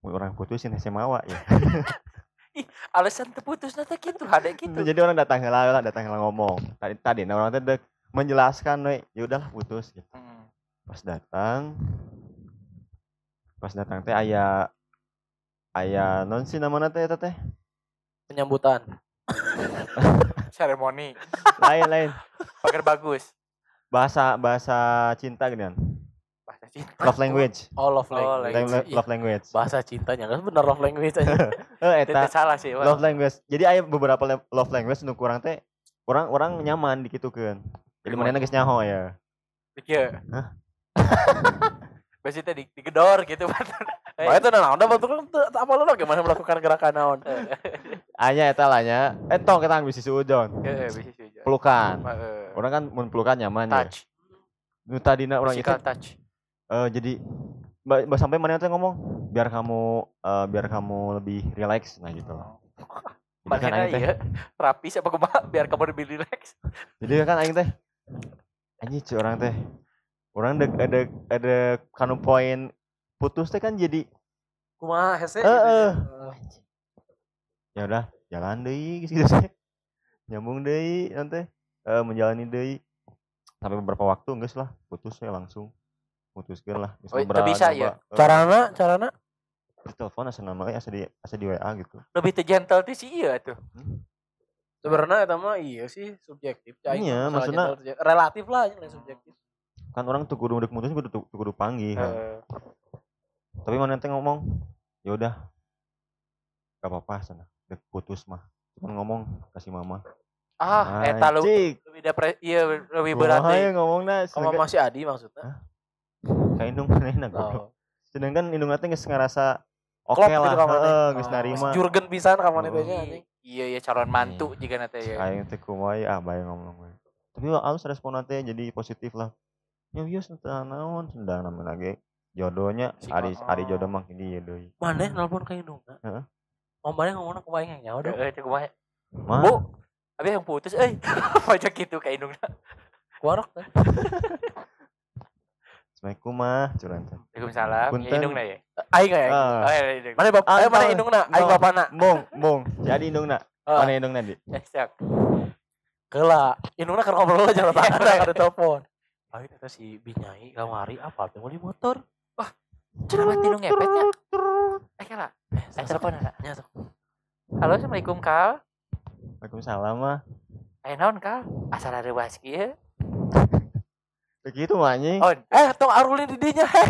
Mun orang putusin hese mawa ya. Alasan terputus nanti gitu, hade gitu. Jadi orang datang lah, datang heula ngomong. Tadi tadi nah orang dek menjelaskan we, ya udahlah putus gitu. Hmm. Pas datang pas datang teh aya aya non sih namana teh eta teh? Penyambutan. Seremoni, Lain lain. pagar bagus. Bahasa bahasa cinta gini Bahasa cinta. Love language. Oh, love Oh, language. Love language. Bahasa cintanya kan bener love language aja. Eh Itu eta salah sih. Love language. Jadi aya beberapa love language nu kurang teh orang orang nyaman dikitukeun. Jadi Gimana? mana geus nyaho ya. Iya. Hah? Biasanya di, digedor gitu. Eh, Wah, itu udah betul kan teu- apa lu gimana melakukan gerakan naon? Anya eta lah nya. Eh tong kita bisa sujon. Heeh, bisa sih. Jon. Pelukan. Heeh. Orang kan mun pelukan nyaman ya. touch. Nu tadina orang itu Physical touch. Eh jadi ba, ba- sampai mana teh ngomong biar kamu eh, biar kamu lebih relax nah gitu loh. Jadi kan aing teh iya rapi siapa kumaha biar kamu lebih relax. jadi kan aing teh anjing cuy orang teh orang ada ada ada kanu poin putus teh kan jadi Kumaha hese? Eh, eh. ya udah jalan deui gitu sih nyambung deui nanti eh menjalani deui sampai beberapa waktu enggak lah putus ya langsung putuskan lah Oh, itu nyoba- bisa ya? eh, Carana, carana di telepon asa nama asa di asa di WA gitu Lebih teu gentle ti si iya tuh. sebenarnya eta mah iya sih subjektif. Aing Iya, salah gentle, relatif lah yang subjektif. kan orang tuh kudu udah mutus kudu tuh kudu panggil kan. Heeh. tapi mana teh ngomong ya udah gak apa-apa sana udah putus mah cuman ngomong kasih mama Ah, eta lu Anjing, lebih depre iya lebih berat ya ngomongna Sama masih Adi maksudnya. Kayak indung manehna goblok Oh. sedangkan indung teh geus ngerasa oke lah gitu ka maneh. heeh geus Oh, narima Jurgen pisan ka maneh Oh. teh anjing. Iya iya calon mantu jika nanti ya. aing teh kumaha ya ah bae ngomong we tapi lah alus respon teh jadi positif lah ya wios teu naon sendang namanya lagi jodohnya Si ari Koko. ari jodoh mah kieu deui Maneh nelpon ka indungna. Heeh. Oh, maneh ngomongna kumaha yang nyawa dong. Heeh, cek kumaha. mah Bu, abi yang putus euy. Pajak gitu ka indungna. Kuarok teh. Assalamualaikum mah curang teh Waalaikumsalam. Ya Punten. indungna ya. Aing aya. Ah. Oh, iya, indung. Maneh bap, Ah, eh maneh entah. indungna, aing Entah. bapana. Mong, mong. Jadi indungna. Heeh. Mana indungna di? Eh, siap. Keula, indungna keur ngobrol aja jalan tangan ada telepon. Aing eta si Binyai kamari apa teh meuli motor. Cenah mati nu ngepetnya. Eh, kala. Eh, telepon ada. Nya sok. Halo, Assalamualaikum, Kal. Waalaikumsalam mah. Eh, naon, Kal? Asal ada bahas kieu. Begitu anjing. Oh, Eh, tong arulin di dinya heh.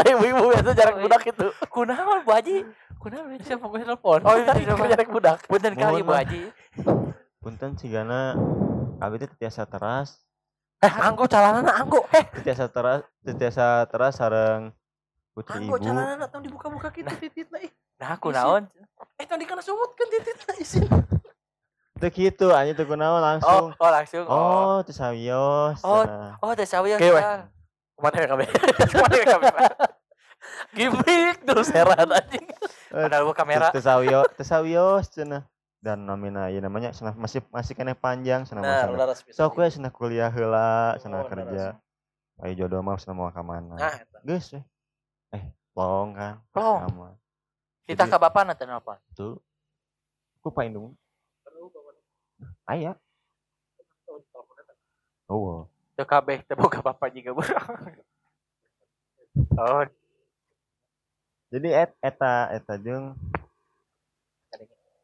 Ayo ibu itu jarang Oh, iya. budak itu. kunaon Bu Haji? Kunaon itu? Siapa gue telepon? Oh, iya, iya, iya. jarang budak. Punten kali Bu. Haji. Punten sigana abi teh tiasa teras. Eh, anggo calanana anggo. Eh, Titiasa teras Titiasa teras sareng putri anggo ibu calanana tong dibuka-buka gitu tititna ih. Nah, aku Isi. naon? Eh, tadi kana sumutkeun tititna isin. Teu kitu anjing teu kunaon Oh, langsung oh langsung. Oh, oh teu sawios Oh, cenah. oh teh sawios. Oke, weh. ya. Ke mana ya kabe? Ke mana ya kabe? Gimik terus heran anjing. Padahal gua kamera. teu sawios teu sawios cenah dan nomina ieu namanya cenah masih masih kena panjang cenah Nah, masa udah resmi. sok we cenah kuliah heula cenah Oh, kerja ayo jodoh mah cenah mau ka mana Nah, eta. geus we eh long kan Oh, sama kita ke bapak nanti apa? tuh ku paindung aya. Oh Teu kabeh teu boga bapak juga bro. Oh, jadi et, eta eta jeung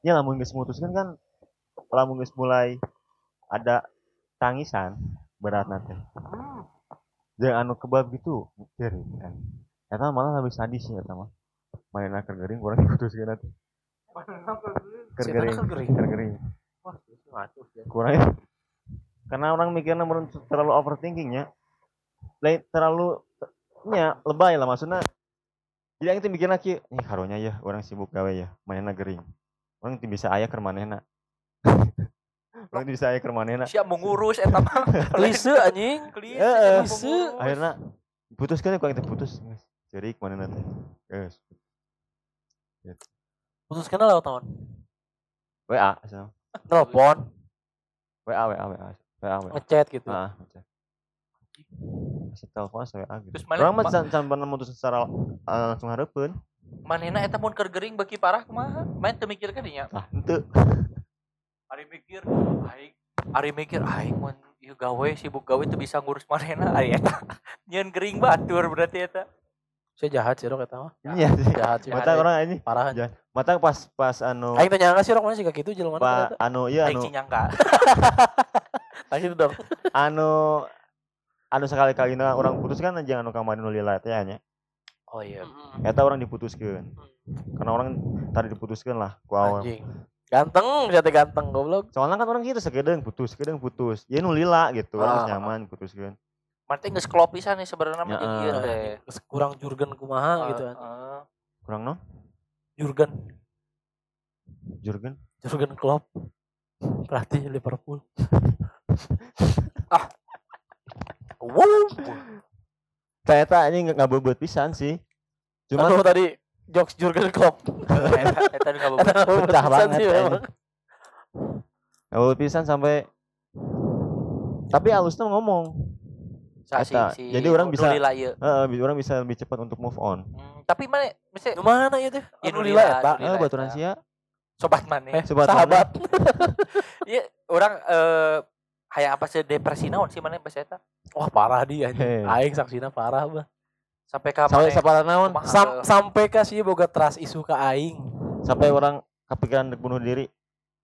ya lamun geus mutuskan kan lamun geus mulai ada tangisan berat nanti. Jeung anu kebab gitu kiri kan. Eta malah lebih sadis ya eta mah. Main keur gering kurang diputuskeun nanti. Keur Si ya. kurang ya. karena orang mikirnya terlalu overthinking ya lain terlalu nya lebay lah maksudnya jadi yang itu mikir lagi nih karunya ya orang sibuk gawe ya manena gering orang itu bisa ayah ke manena orang itu bisa ayah ke manena siap mengurus eta mah. Klise anjing. Klise. Heeh. akhirnya putuskan ya kalau kita putus guys cerik manena teh guys Putuskan lewat tahun. wa so. Telepon, wa wa wa wa wa ngechat gitu. ah macam masih telepon saya ah gitu Terus mana- orang mah ma- can can pernah mutus secara eh, langsung hareupeun Manehna eta mun keur gering beki parah kumaha? Main teu mikir ka dinya. ah henteu Ari mikir aing Ari mikir aing mun ieu gawe sibuk gawe teu bisa ngurus manehna ari eta. Nyeun gering batur berarti eta. Saya jahat sih rok eta mah. iya sih Jahat sih. mata orang ini Parah. Jahat. mata pas pas anu Aing teh nyangka sih rok mana sih kayak gitu jelema pa, ternyata. anu iya Aing anu cinyangka. Tah gitu dong. anu anu sekali kali orang putus kan jangan anu kamari nu lila teh nya Oh iya. eta orang diputuskeun karena orang tadi diputuskeun lah ku awal Anjing. Ganteng, jatuh ganteng goblok. soalnya kan orang gitu sekedeng putus sekedeng putus ya nu lila gitu Ah. nyaman putuskeun Berarti geus klop pisan nih sebenarnya mah ieu teh. Terus kurang Jurgen kumaha gitu anjing. Heeh. kurang non Jurgen, Jurgen Jurgen Klopp. Pelatih Liverpool. Wuh. ternyata ini nggak nggak pisan sih Cuma cuma tadi jokes Jurgen Klopp. Eta eta nu ngabobot. Pecah Pisan banget, nggak pisan sampai tapi alusnya ngomong Sa Eta. si, si Jadi orang bisa- ieu. Heeh, bi- orang bisa lebih cepat untuk move on Hmm, tapi mana bisa Di mana ya teh? Ya, Anu Nulila, lila eta. Nulila. eh baturan sia sobat mana? Eh, Sobat sahabat. Iya, orang eh hayang apa sih depresi naon sih mana bahasa eta? Wah, parah dia anjing. Heh. Aing saksina parah bah. Sampai ka sampai mana? sapara naon Sam eh, sampai ka sih boga trust isu ke aing. sampai orang kepikiran bunuh diri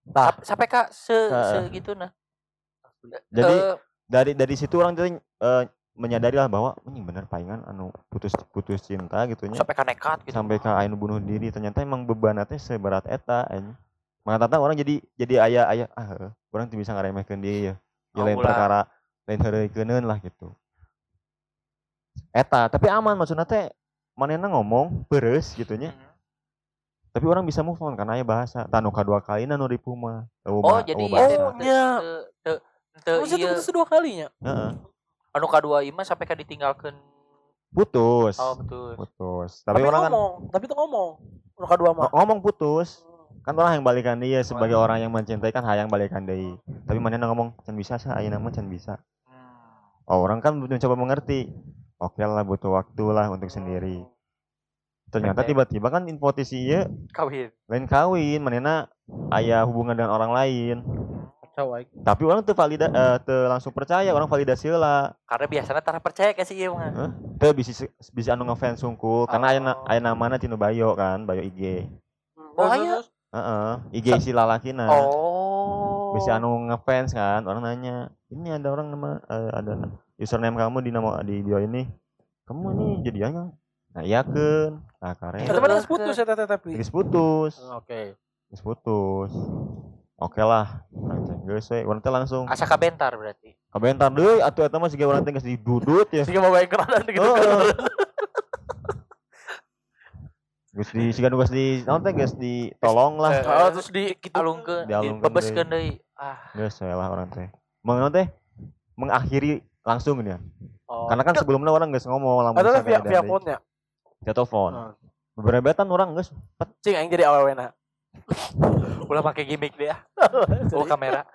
Tah, sampai- sampai ka se, se gitu nah. jadi Eh, dari dari situ orang eh, menyadari lah bahwa ini bener palingan anu putus putus cinta gitu nya sampai ka nekat gitu. sampai ke anu bunuh diri ternyata emang beban teh seberat eta anjing maka tata orang jadi jadi ayah ayah ah orang tuh bisa ngaremehkeun dia ya ya Oh, lain perkara lain heureukeun lah gitu eta tapi aman maksudnya teh manehna ngomong beres gitu nya Hmm. tapi orang bisa move on karena aya bahasa tanu kadua kali nu ripu mah Eueuh Oh, jadi. Oh. Teu- ieu putus dua kalinya. Heeh. anu kadua ieu mah sampai ka ditinggalkeun. putus Oh, betul. putus Tapi, tapi, orang kan ngomong, tapi tuh ngomong. Anu kedua mah. ng- ngomong putus kan orang yang balikan dia sebagai orang yang mencintai kan hayang balikan dia tapi mana ngomong can bisa sih ayeuna mah can bisa Hmm. oh, orang kan mencoba mengerti oke lah butuh waktu lah untuk sendiri ternyata Oke. tiba-tiba kan infotisi ya Kawin. lain kawin manena ayah hubungan dengan orang lain Kacau aing. tapi orang tuh valida eh, teu langsung percaya orang validasi lah. Karena biasanya tara percaya ke si ieu mah. teu bisa bisa anu ngefans sungkul karena aya Oh. aya namana tinu bayo kan bayo IG Oh, aya. Heeh, IG si lalakina Oh. bisa anu ngefans kan orang nanya ini ada orang nama eh, ada username kamu di nama di bio ini. Kamu ini jadiannya nah iya kan nah karen. Tapi mana putus ya tapi. Geus putus. Oke. geus putus oke lah Urang teh geus we urang teh langsung asa kabentar berarti kabentar deui atuh eta mah siga urang teh geus didudut ya Sih mau baik keran gitu. Heeh. Geus di siga nu geus di naon teh geus ditolong lah Eh, Oh, terus di gitu. alungkeun Dialungkeun dibebeskeun deui ah geus we lah urang teh naon teh mengakhiri langsung dia Oh. karena kan sebelumnya orang geus ngomong lamun Ada misalkan via ada via deui. phone-nya. via telepon Hmm. beberebetan orang geus Cing aing jadi awewena. Ulah pakai gimmick ah oh kamera.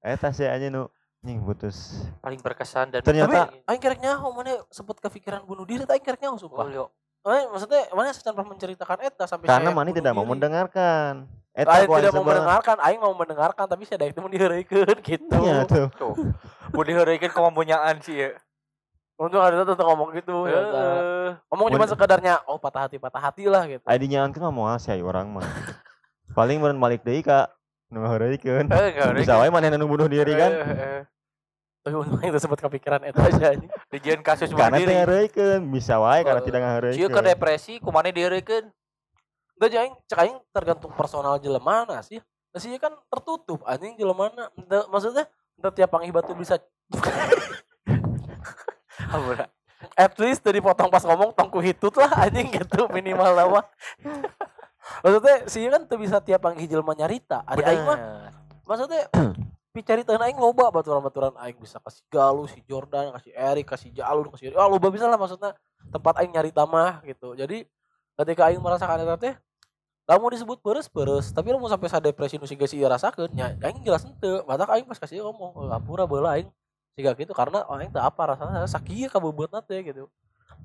Eh, eta sih aja nu. Nying putus. Paling berkesan dan Ternyata- Tapi- Aing kerek nyaho mana sempet kepikiran bunuh diri teh aing kerek nyaho oh, sumpah. yo. Eh, maksudnya mana secara menceritakan eta sampai karena saya Mani bunuh tidak mau mendengarkan. Eta Aing tidak mau mendengarkan, aing mau mendengarkan tapi saya itu mau diheureukeun gitu. Iya tuh. Tuh. Mau diheureukeun kemunyaan sih ya Untung ada tetep ngomong gitu ya. Heeh. Ngomong cuma sekedarnya oh patah hati patah hati lah gitu. Adi nyahan kan mau sih orang mah paling meureun balik deui ka nu ngaheureuykeun Eh, nggak ada bisa wae manehna nu bunuh diri kan Eh, eh. Tapi untung itu sempat kepikiran eta aja anjing. Dijieun kasus bunuh karena teh diri bisa wae karena Eh, tidak Sia ke ngaheureuykeun depresi kumane diheureukeun Enggak aing cek aing tergantung personal jelemana sih. Nah, sih kan tertutup anjing jelemana. Ente- Maksudnya tiap panghibat tuh bisa Ampun. at least dari potong pas ngomong tongku hitut lah anjing gitu minimal lah mah. maksudnya sih kan tuh bisa tiap panggil jelema nyarita ada aing mah maksudnya picarita aing loba baturan-baturan aing bisa kasih Galuh si Jordan kasih Erik kasih Jalur kasih ah loba bisa lah maksudnya tempat aing nyarita mah gitu jadi ketika aing merasakan eta teh kamu disebut beres beres tapi lo mau sampai sa depresi nu rasakeun nya aing jelas henteu mata aing pas kasih ngomong "Oh, ngapura beula aing siga gitu karena aing teu apa rasanya sakieu kabebeutna teh gitu.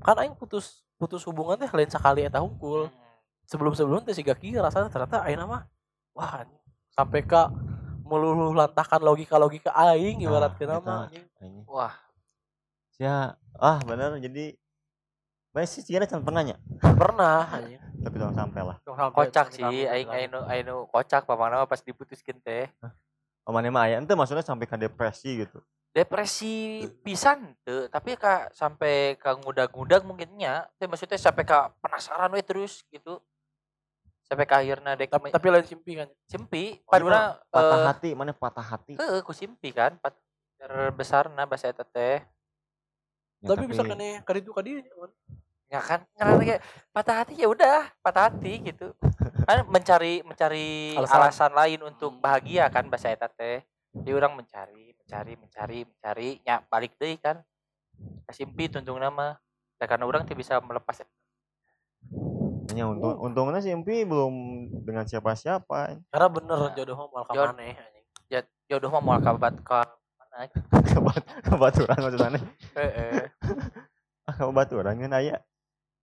Kan aing putus putus hubungan teh lain sekali eta hungkul sebelum sebelum teh siga kieu rasanya ternyata aing mah wah sampai ka meluluh lantahkan logika logika aing ibarat Nah, mah eta. anjing. Anjing. wah. Ya ah bener jadi masih sih can pernah nya? Pernah anjing. Tapi tong sampai lah. Kocak sih aing aing nu aing nu kocak pamana mah pas diputuskeun teh. Omane mah aya ente maksudnya sampai ke depresi gitu. Depresi pisan teu tapi ka sampai ka ngudag-ngudag mungkinnya teh maksudnya sampai ka penasaran we terus gitu. Sampai ka akhirna dek tapi, tapi lain simpi kan? Simpi Oh, padahal Patah hati, mana patah hati. heeh ku simpi kan pat terbesarna bahasa eta teh. Ya, tapi, bisa kan nih kaditu kadieu kan ya kan karena kayak patah hati ya udah patah hati gitu. Kan mencari mencari Alasan. alasan, lain untuk bahagia kan bahasa eta teh dia orang mencari mencari mencari mencari ya balik deh kan kasimpi tuntung nama nah, karena orang tuh bisa melepas Hanya untung untungnya si belum dengan siapa-siapa. karena bener jodoh mah mal ka Jod- maneh anjing ya jodoh mah mau kabat ke mana Kebat kebaturan maksudnya. eh Ah, kebaturan kan aya.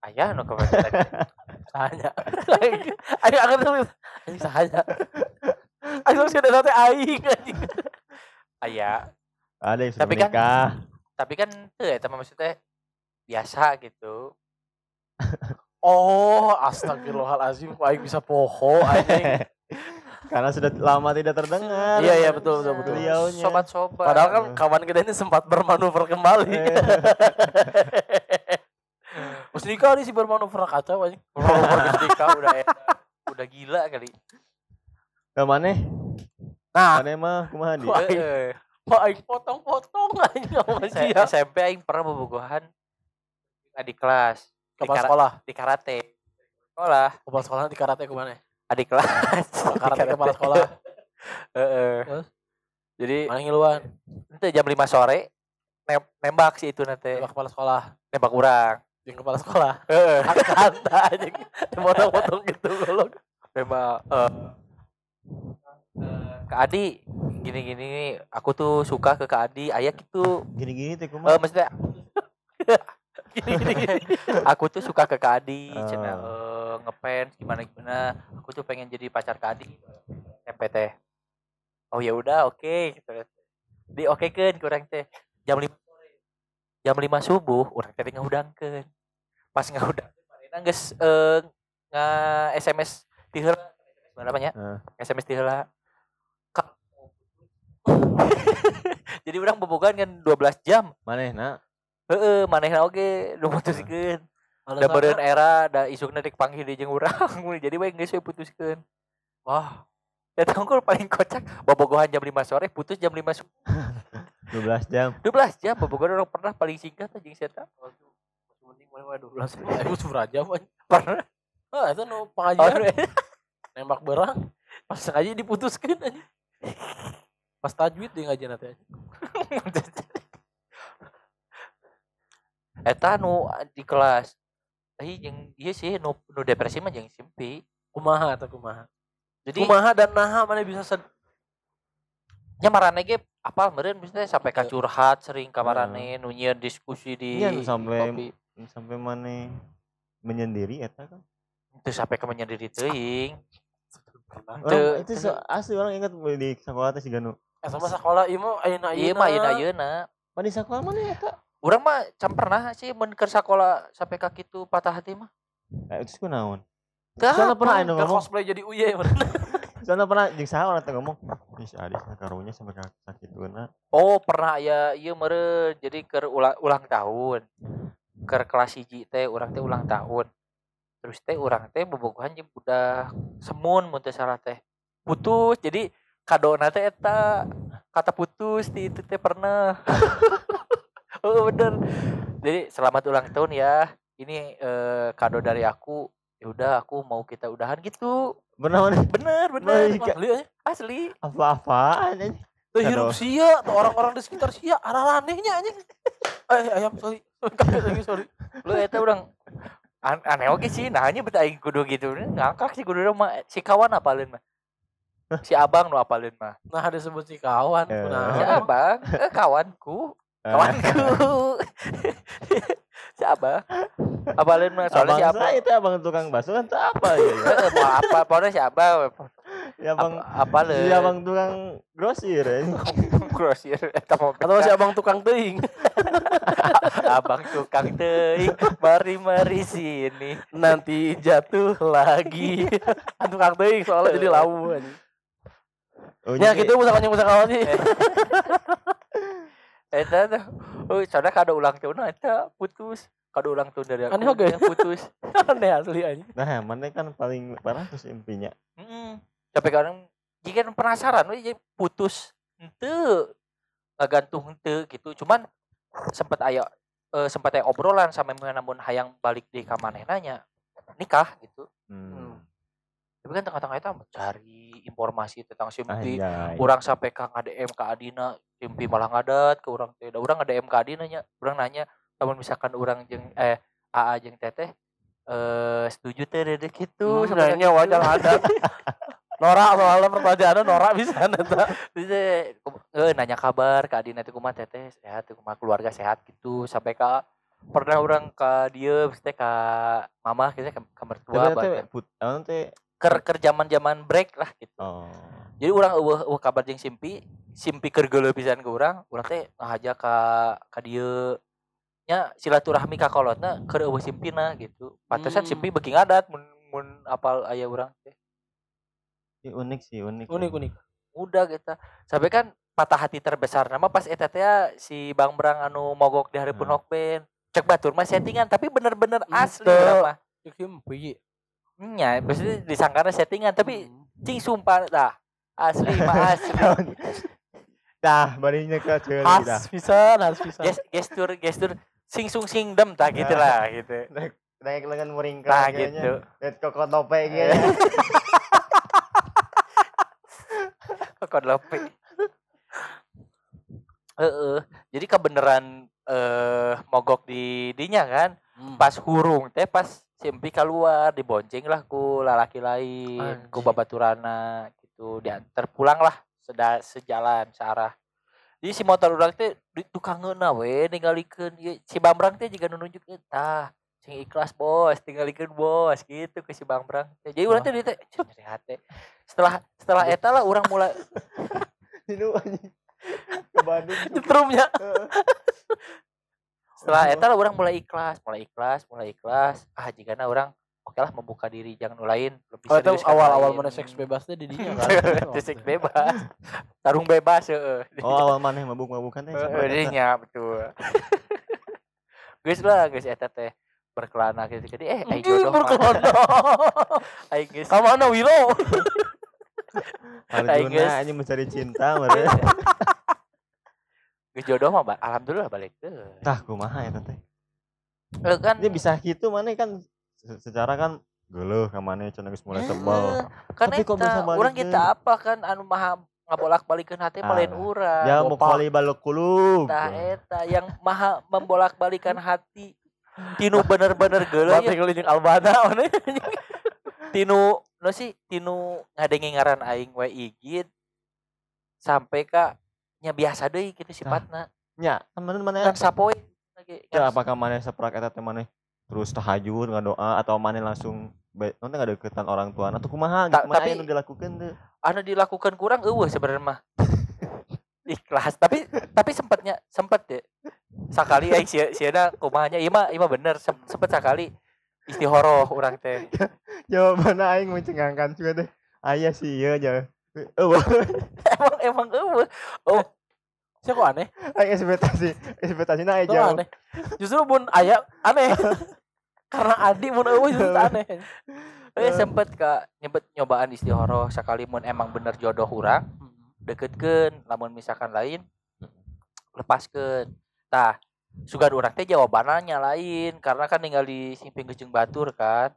ayah no kabat sahanya aing akan tulis anjing sahanya aing terus ada teh aing anjing ayah Ada yang sudah Tapi kan- menikah. tapi kan tuh ya teman maksudnya biasa gitu oh astagfirullahalazim kok aing bisa poho anjing Karena sudah lama tidak terdengar. Iya, iya, betul, betul, betul. Beliaunya. sobat-sobat padahal kan kawan kita ini sempat bermanuver kembali Eh, Mas nikah nih si bermanuver kacau anjing Bermanuver nikah udah enak. udah gila kali Ke mana? nah. Mana mah kumaha di? Wah, Heeh. kok aing potong-potong anjing sama Saya? Dia SMP aing pernah bobogohan. Adik kelas. Di, kepala kara- sekolah? di karate. Sekolah. Kepala sekolah di karate ke mana adik kelas. Di karate kepala sekolah. Heeh. Terus? jadi mana ngiluan? itu jam 5 sore nem- nembak sih itu nanti. Di kepala sekolah. Nembak orang di kepala sekolah. Heeh. kata anjing. Potong-potong gitu golok nembak eh, eh, ke Adi gini-gini aku tuh suka ke Kak Adi ayah gitu Gini-gini teh eh kumaha? maksudnya gini-gini. Aku tuh suka ke Kak Adi Oh. cenah eh, ngefans gimana gimana aku tuh pengen jadi pacar Kak Adi. MPT oh ya udah oke gitu. Di oke kan kurang teh. Jam lima sore. Jam lima subuh orang teh ngahudangkeun pas manehna geus eh nga SMS di heula apa nya Heeh. SMS di heula Ka- jadi orang bobogan kan 12 jam. Manehna heeh manehna oge nu putuskeun. Da beureun era da isukna panggil di jeung urang. Jadi we geus we putuskeun. Wah, Eta unggul paling kocak bobogohan jam 5 sore putus jam 5 sore 12 jam. 12 jam bobogohan orang pernah paling singkat aja eta waduh. Masih mending mana mana 12 ya. Ibu suraja aja. pernah. Ah, itu nu oh, pengajian nembak berang. Pas sengaja diputuskan aja. Pas tajwid dia ngajian nanti aja. eta nu di kelas tapi yang iya sih nu, nu depresi mah yang simpi Kumaha atau kumaha? jadi Kumaha dan naha mana bisa sed nya marane ge apal meureun misalnya sampai ka Iya. curhat sering ka marane nu nyieun diskusi di Iya, nu sampai- kopi. sampai mana menyendiri eta kan itu sampai ke menyendiri teuing. Orang itu so- asli orang ingat di sekolah teh si Ganu. Eh sama sekolah ieu mah ayeuna iya mah ayeuna ayeuna di sekolah mana eta urang mah can pernah sih mun keur sakola sampai ka kitu patah hati mah. Eh, itu kunaon Teu Soalnya pernah anu Ke ngomong. cosplay jadi uye mana? soalnya pernah jeung saha orang teh ngomong ih Adis karunya sampai ka sakituna Oh pernah ya iya meren jadi ke ulang, ulang tahun. Ke kelas hiji teh orang teh ulang tahun terus teh orang teh bobogohan jeung budak semun mun teu salah teh. Putus jadi kado teh eta. Kata putus di itu teh pernah. Oh bener. Jadi selamat ulang tahun ya. Ini eh, kado dari aku. Ya udah aku mau kita udahan gitu. Benar mana bener bener. Baik. Wah, lihat asli. Apa-apaan anjing. Tuh hirup sia, tuh orang-orang di sekitar sia, arah anehnya aja. Eh, ayam sorry. Lagi sorry. lu eta urang an aneh oke sih nah hanya beda aing kudu gitu. Ngangkak sih kudu mah si kawan apalin mah si abang nu apalin mah Nah, ada sebut si kawan. Eh. si Nah, abang eh, kawanku. Eh, kawanku. Si abang. Apalin mah soalnya si abang itu abang tukang bakso kan teu apa ya? Ya. Mau apa? Pokoknya si abang. Ya abang apa le si abang tukang grosir anjing. grosir atau si abang tukang teuing. abang tukang teuing mari mari sini Nanti jatuh lagi. Kan tukang teuing soalnya jadi lau anjing. Oh, Ya gitu musakanya sih. Eta tuh, oh, soalnya kado ulang tahun eta putus. Kado ulang tahun dari aku. Aneh dia putus. Aneh asli anjing. nah mana kan paling parah tuh impinya Heeh. Tapi kadang jika penasaran jadi putus. Henteu. Ngagantung henteu gitu. Cuman sempat aya eh, sempat aya obrolan sama namun hayang balik di ka manehna nikah gitu. hmm. Tapi kan tengah-tengah itu mencari informasi tentang Simpi. Orang sampai ka ngadm ke Adina, Simpi malah ngadat ke orang teh. Da urang ngadm ke Adina nya, urang nanya, namun misalkan orang jeung eh AA jeung Teteh eh setuju teh dede gitu Sebenarnya wajar ada. Norak soalnya pertanyaannya norak bisa neta. bisa eh nanya kabar ke Adina teh kumaha Teteh sehat kumaha keluarga sehat gitu sampai ka pernah orang ke dia maksudnya ke mama kita ke, ke mertua teh ker ker zaman zaman break lah gitu oh. jadi orang eueuh eueuh kabar jeung Simpi Simpi keur geuleuh pisan ke urang urang teh ngahaja ka ka dieu nya silaturahmi ka kolotna keur eueuh Simpina gitu pantesan Hmm. Simpi beuki ngadat mun mun apal aya urang teh Ih, unik sih unik Unik unik. udah gitu sampai kan patah hati terbesar nama pas eta teh si Bang Brang anu mogok di hari Hmm. Punokben cek batur mah settingan tapi bener-bener asli Ente. urang mah Cek Simpi. nya maksudnya disangkana settingan tapi Hmm. cing sumpah dah asli mah asli dah barinya ke dah Has bisa, has bisa. Ges- gestur gestur sing sung sing dem tak gitu lah gitu naik lengan meringkang nah gitu lihat koko tope Eh. kayaknya kok lope Heeh. jadi kebenaran eh mogok di dinya kan Hmm. pas hurung teh pas simpi keluar dibonceng lah ku lalaki lain ku Anjing. babaturana gitu diantar pulang lah seda sejalan searah jadi si motor urang teh di tukang ngeuna we ninggalikeun ieu si Bambrang teh juga nunjuk tah sing ikhlas bos tinggalikeun bos gitu ke si Bambrang teh jadi urang teh di teh cek nyeri hati. setelah setelah eta lah urang mulai ini ke Bandung Jetrumnya. Heeh. setelah eta lah orang mulai ikhlas mulai ikhlas mulai ikhlas. Ah jika orang oke lah membuka diri jangan lain lebih Oh, serius ke awal-awal mana seks bebasnya di dinya kan. Seks bebas. Tarung bebas heeh. Oh awal mana yang mabuk-mabukan teh dinya betul. Geus lah geus eta teh berkelana gitu jadi eh aing jodoh Berkelana. aing geus Kamana Wiro? Aing geus- Arjuna ini mencari cinta meureun. Geus jodoh mah ba- alhamdulillah balik deh. Tah kumaha eta teh. Eh, kan Dia bisa gitu mana kan se- secara kan geuleuh ka maneh cenah geus mulai Eh, sebel. kan Tapi kok bisa balik orang kita apa kan anu maha ngabolak-balikeun hati Ah, lain urang. Ya mau Bopak. kali balok kulub. Tah eta yang maha membolak-balikan hati tinu bener-bener geuleuh ya. Batik jeung Albana mana? tinu no sih tinu ngadengi ngaran aing we igit sampai ka nya biasa deui kitu sifatna Ya, temen mana? Kan sapoe lagi Ya apakah maneh seprak eta teh maneh terus tahajud ngadoa atau maneh langsung nanti nggak deketan orang tua atau kumaha Ta- gitu mana tapi- anu dilakukan tuh anu dilakukan kurang eueuh sebenarnya mah. Ikhlas tapi tapi sempatnya sempet deh sakali aing sia siana kumahanya ieu mah ieu mah bener sem- sempet sakali istihoroh orang teh. Jawabannya aing mencengangkan juga deh ayah sih iya aja. Oh emang emang eueuh. Saya kok aneh? aing ekspektasi ekspektasi na Kok jauh. aneh? Justru mun aya aneh. Karena Adi mun eueuh justru aneh. eh sempet ka nyebet nyobaan istihoroh sakali mun emang bener jodoh urang. Deketkeun lamun misalkan lain lepaskeun tah sugan urang teh jawabannya lain karena kan tinggal di simping gejeng batur kan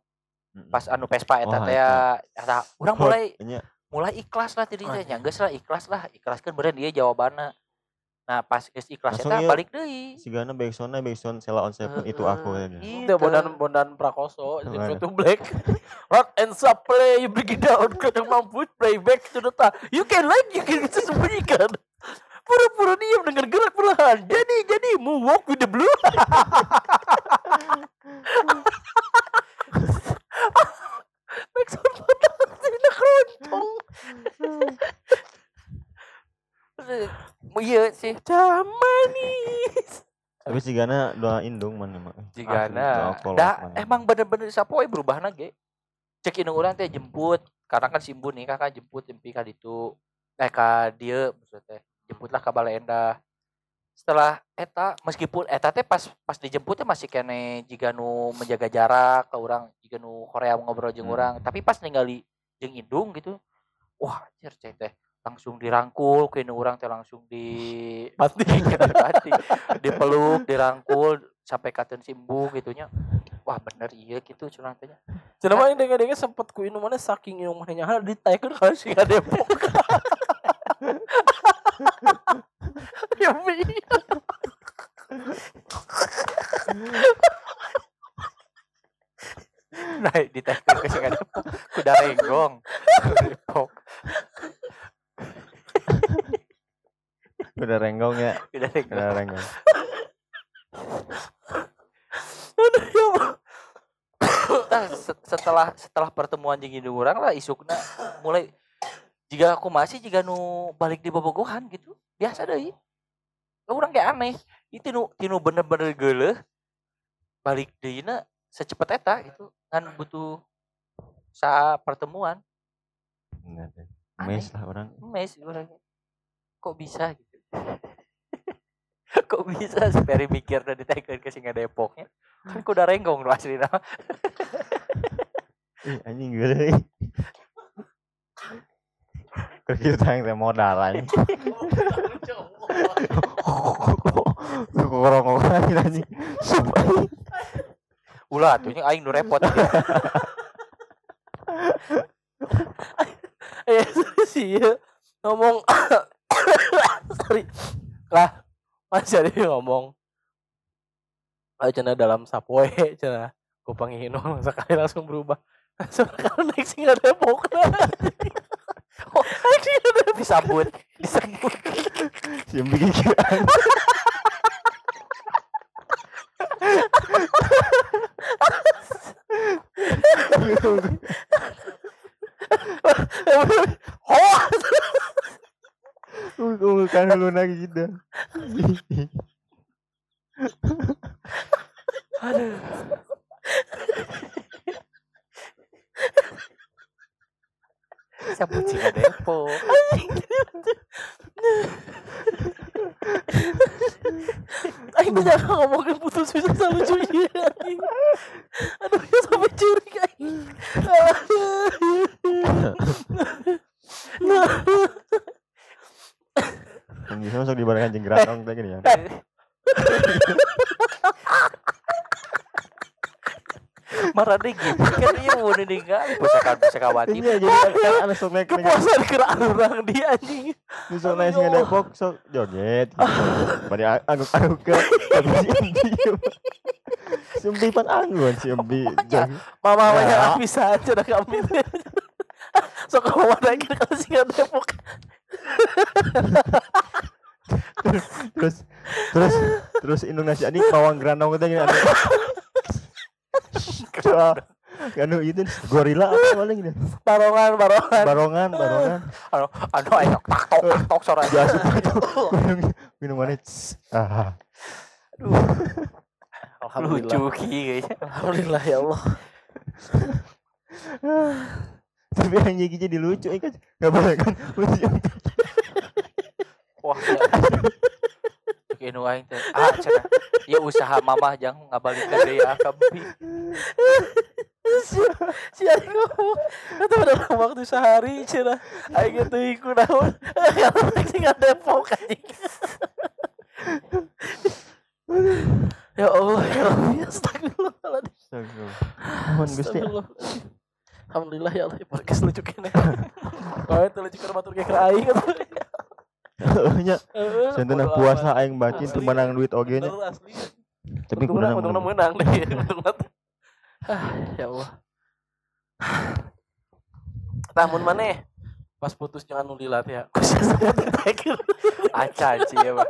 pas anu pespa eta Wah, teh ya eta urang mulai mulai ikhlas lah tadi teh Anjing. nya geus lah ikhlas lah ikhlaskeun beureun dia jawabanna nah pas geus ikhlas eta ieu. balik deui si Gana backsoundnya backsound Sela on Seven itu aku ya. Gitu. Itu bondan bondan Prakoso, itu black. Rock and sub play, you bring it down, kadang mampu play back to the top. You can like, you can sembunyikan. Pura-pura diam dengan gerak perlahan. Jadi, jadi, walk with the blue. Backsound bondan, tidak keroncong. iya sih Jamanis. tapi si Gana doain dong mana mah Jigana. Asli, doa Da, kolot, mana. emang bener-bener sapoe berubah ge. Cek indung urang teh jemput, karena kan simbu nih kakak jemput jempi ka ditu. Eh ka dieu maksudnya teh. Jemputlah ka Balenda. Setelah eta meskipun eta teh pas pas dijemput teh masih kene jika nu menjaga jarak ke urang jika nu Korea ngobrol jeung Hmm. urang, tapi pas ningali jeung indung gitu. Wah, anjir teh langsung dirangkul ke indung urang teh langsung di Pasti. Pati. dipeluk dirangkul sampai katen simbu gitunya wah bener iya gitu curang tanya Cenah yang dengar-dengar sempat ku inu mana saking inu mana hal ditaikeun ka si Depok. Ya mi. nah di teh ke ada kuda renggong udah renggong ya? Kuda renggong. Udah renggong. Se- setelah setelah pertemuan jeung indung urang lah isukna mulai jika aku masih jika nu balik di bobogohan gitu biasa deh. Orang kayak aneh. Itu nu tinu bener-bener geuleuh balik deuna secepat eta gitu. Kan butuh sa pertemuan. Mes lah orang. Mes orang. Kok bisa gitu? Kok bisa seperi mikir dan ditekan ke singa Depoknya. Kan kuda renggong lu asli ih anjing gue Kerja tayang teh modal anjing. Korong anjing. Sumpah. ulah tuh ini aing nu repot Eh sih ya ngomong sorry lah masih ada yang ngomong ah cina dalam sapoe cina ku pangino sekali langsung berubah depok oh naik singa depok disambut. Disambut. Siam bikin kiraan. oh Gue kan lu lagi gitu. sambut singa Depok Aing tuh jangan ngomongin putus bisa sama cuy anjing. Aduh ya sampai curi aing. Nah, marah deh gitu kan iya mau ninggal wati Iya jadi kan kan sok naik naik Kepuasan kira orang dia anjing. sok naik sing Depok sok joget. gitu. Bari anu anu ke tapi si Embi. Si Embi pan anggun si Embi. joget. Mama Ya. bisa aja dah kami. So kalau mau naik ke sih Depok. Terus terus terus Indonesia ini pawang granong itu gini anu. Anu itu gorila apa paling gitu. Barongan, barongan. Barongan, barongan. anu anu ayo tak tok tak tok suara Biasa itu minum minumannya. tss. Ah. lucu ki kayaknya Alhamdulillah ya Allah. Tapi yang gigi jadi lucu ini kan nggak boleh kan lucu. wah ya Oke, nu aing teh. Ah, cenah. Ya usaha mamah jang ngabalikeun deui akampi. Si Ari ngomong, itu udah waktu sehari cina. Aing itu ikut naon. Kalau sing Depok anjing. Ya Allah, ya Allah, ya astagfirullahaladzim. Astagfirullah. Mohon Gusti. Alhamdulillah ya Allah, podcast lucu kene. Kau itu lucu keur batur keur aing. Nya Heeh, sentena puasa aing bacin menang duit oge nya. Bener, asli. Tapi kudu untungna menang deh. Ah, ya Allah. Tamun mana? Pas putus jangan nulilat ya. Acan sih ya, Pak.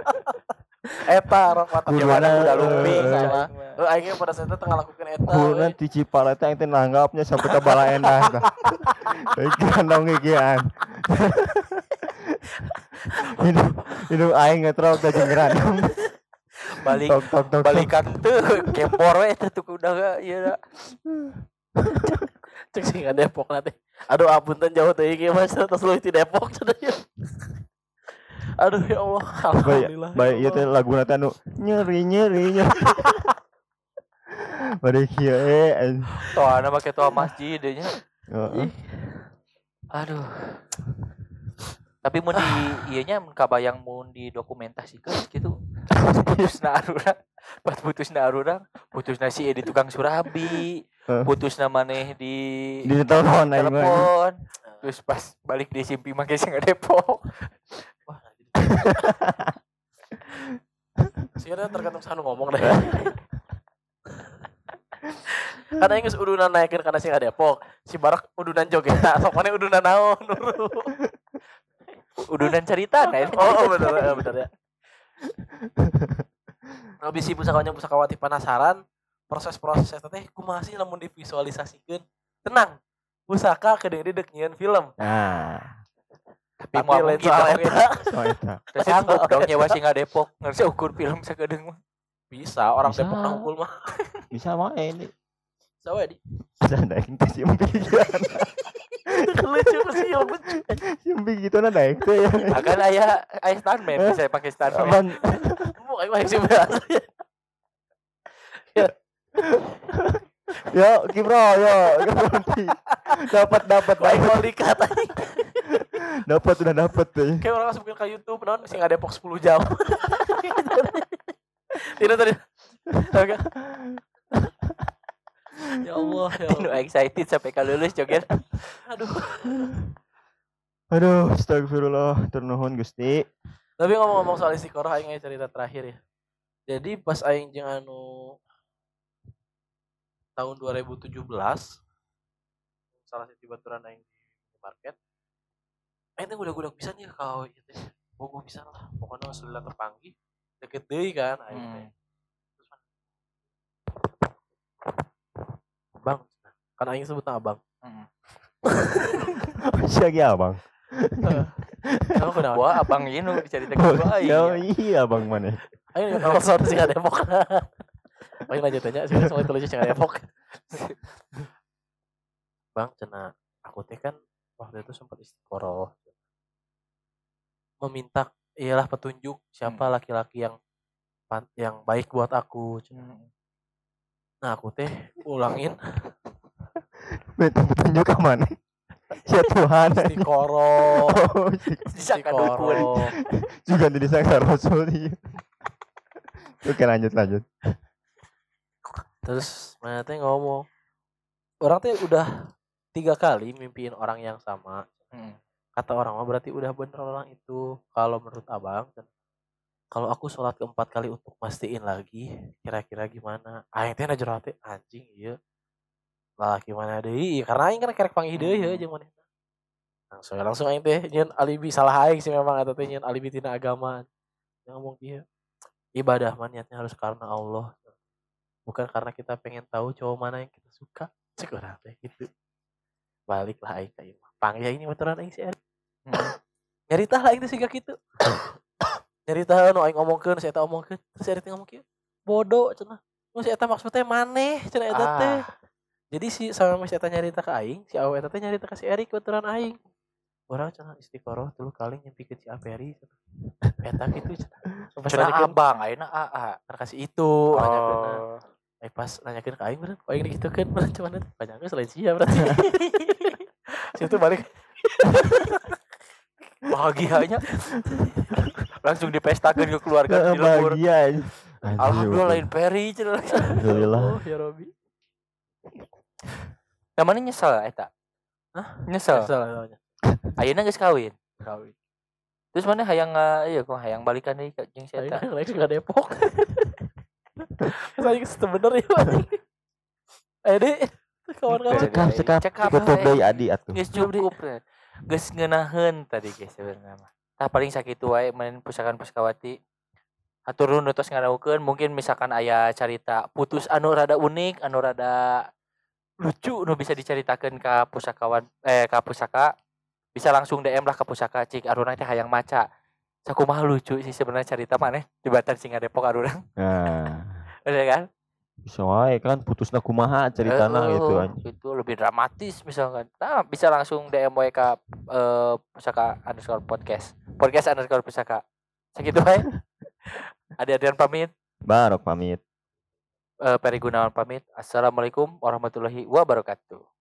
Eta rok mata Kudu gimana na- udah lumping eh, salah. Eh aing pada saat itu tengah lakukan eta. We. di Cipala teh aing teh nanggapnya sampai ke Balaendah tah. Baik kandong gigian. Hidup hidup aing ngetrok ka jeung granong. Balik Tok tok tok. balikan tuh kempor we teh tuh udah ga ieu da. Cek sing Depok nanti. Aduh apunten jauh teh ieu Mas terus lu di Depok cenah ya. Aduh ya Allah. Baik Alhamdulillah. ya baik ieu teh Allah. laguna teh anu nyeri nyeri nyeri. Bade kieu eh. Toana make toa masjid nya. Heeh. Aduh. Tapi mun di ieu nya mun kabayang mun didokumentasikeun gitu. Pas putusna arurang, pas putusna arurang, putusna si di tukang surabi, putusna maneh di Di telepon telepon. Terus pas balik di simpi make sing Depok. Wah, Sekarang tergantung sanu ngomong deh. Karena yang geus udunan naikkeun kana sing Depok, si Barak udunan joget. Sok mana udunan naon? Udunan cerita nah ini. Oh, oh eh, bener ya. Lebih si pusakawanya pusakawati penasaran proses-proses teh kumaha sih lamun divisualisasikeun. Tenang. Pusaka kedeng dek nyieun film. Nah, Tapi mau lain mungkin soal dong, eta. so eta. Sanggup dong nyewa singa Depok ngerti ukur film sakedeung mah. Bisa orang Bisa. Depok na unggul mah. Bisa main di. Sawe di. Ada yang teh simpi gitu. Lucu sih lucu. Simpi gitu na daek teh ya. Akan aya aya stuntman bisa pakai stuntman. Mau mah sih biasa. Yo, Kibro, yo, ganti. Dapat dapat dapat mau dikat anjing. dapat sudah dapat teh. Kayak orang masukin ke YouTube non sing ada Depok 10 jam. Tidak tadi. Ya Allah, ya Allah. excited sampai ka lulus joget. Aduh. Aduh, astagfirullah, turnuhun Gusti. Tapi ngomong-ngomong soal istiqoroh aing cerita terakhir ya. Jadi pas aing jeung anu tahun 2017 salah satu baturan aing di market. Aing teh udah-udah bisa nih kau ieu teh. Bogo bisa lah. Pokoknya selila terpanggih deket deui kan aing teh. Hmm. Terus mana? Bang, kan aing sebutna abang. Hmm. Sia ge abang. Kamu kenapa? Wah, abang ini diceritakan gua Ya aing. iya abang mana? Ayo kalau soal sing Depok. Ayo lanjut aja, sih soal tulis sing Depok. Bang, cena aku teh kan waktu itu sempat istiqoroh. Meminta ialah petunjuk siapa laki-laki yang yang baik buat aku. cenah. Hmm. Nah, aku teh ulangin petunjuk ke mana? Ya Tuhan. istiqoroh. Oh, Disangka dukun. Istiqoroh. juga di disangka Rasul iya. Oke lanjut lanjut. Terus mana teh ngomong, orang teh udah tiga kali mimpiin orang yang sama Hmm. kata orang mah berarti udah bener orang itu kalau menurut abang dan kalau aku sholat keempat kali untuk mastiin lagi kira-kira gimana? Aing teh najero teh anjing iya. Lah gimana deh? Karena aing kan kerek panggil deui ya Hmm. jeung manehna langsung langsung aing teh nyeun alibi salah aing sih memang atau teh nyeun alibi tina agama yang ngomong dia ibadah mah niatnya harus karena Allah. Bukan karena kita pengen tahu cowok mana yang kita suka. Cek orang teh gitu. Baliklah aing ka ieu mah panggil ini motoran aing si Eri Hmm. nyarita lah itu sih gitu nyarita nu aing omongkeun saya omongkeun. Terus teh ngomong kieu bodoh cenah. Nu si eta maksudnya maneh cenah eta teh. Ah. jadi si sama si eta nyarita ke aing si awe eta teh nyarita ke si Eri kebetulan aing. Orang cenah istiqoroh dulu kali nyempikeun si Aperi cenah. Eta gitu cenah. Pas Cenah abang, ayeuna AA. kan kasih itu. Oh. Eh pas nanyakeun ke aing bener aing digitukeun? Bener cuman banyak selain sia berarti. Situ balik Bahagianya. Langsung dipestakeun ke keluarga di lembur. bahagia Alhamdulillah lain peri. Alhamdulillah oh ya Robi Namanya nyesel eta. Hah? Nyesel. salah namanya Ayeuna geus kawin. Kawin. Terus mana hayang uh, iya kok hayang balikan deui ka jeung si eta. lagi suka Depok saya bener ya eh deh kawan-kawan Cekap, cekap, Cekap, eh. adi atuh. Cukup teh. Geus ngeunaheun tadi geus sebenarnya mah. Tah paling sakitu wae main pusakan puskawati. Hatur nuhun tos ngaraukeun mungkin misalkan aya carita putus anu rada unik, anu rada lucu nu bisa diceritakeun ka pusakawan eh ka pusaka bisa langsung DM lah ke pusaka cik arurang teh hayang maca. Sakumaha lucu sih sebenarnya cerita maneh di Singa Depok arurang. Nah, Bener kan? Bisa wae kan putusna kumaha ceritana Eh, gitu anjing. itu lebih dramatis misalkan. Nah bisa langsung DM we ka eh, pusaka underscore podcast. Podcast underscore pusaka. Segitu wae. Ada Adrian pamit. Barok pamit. eh, Peri Gunawan pamit. Assalamualaikum warahmatullahi wabarakatuh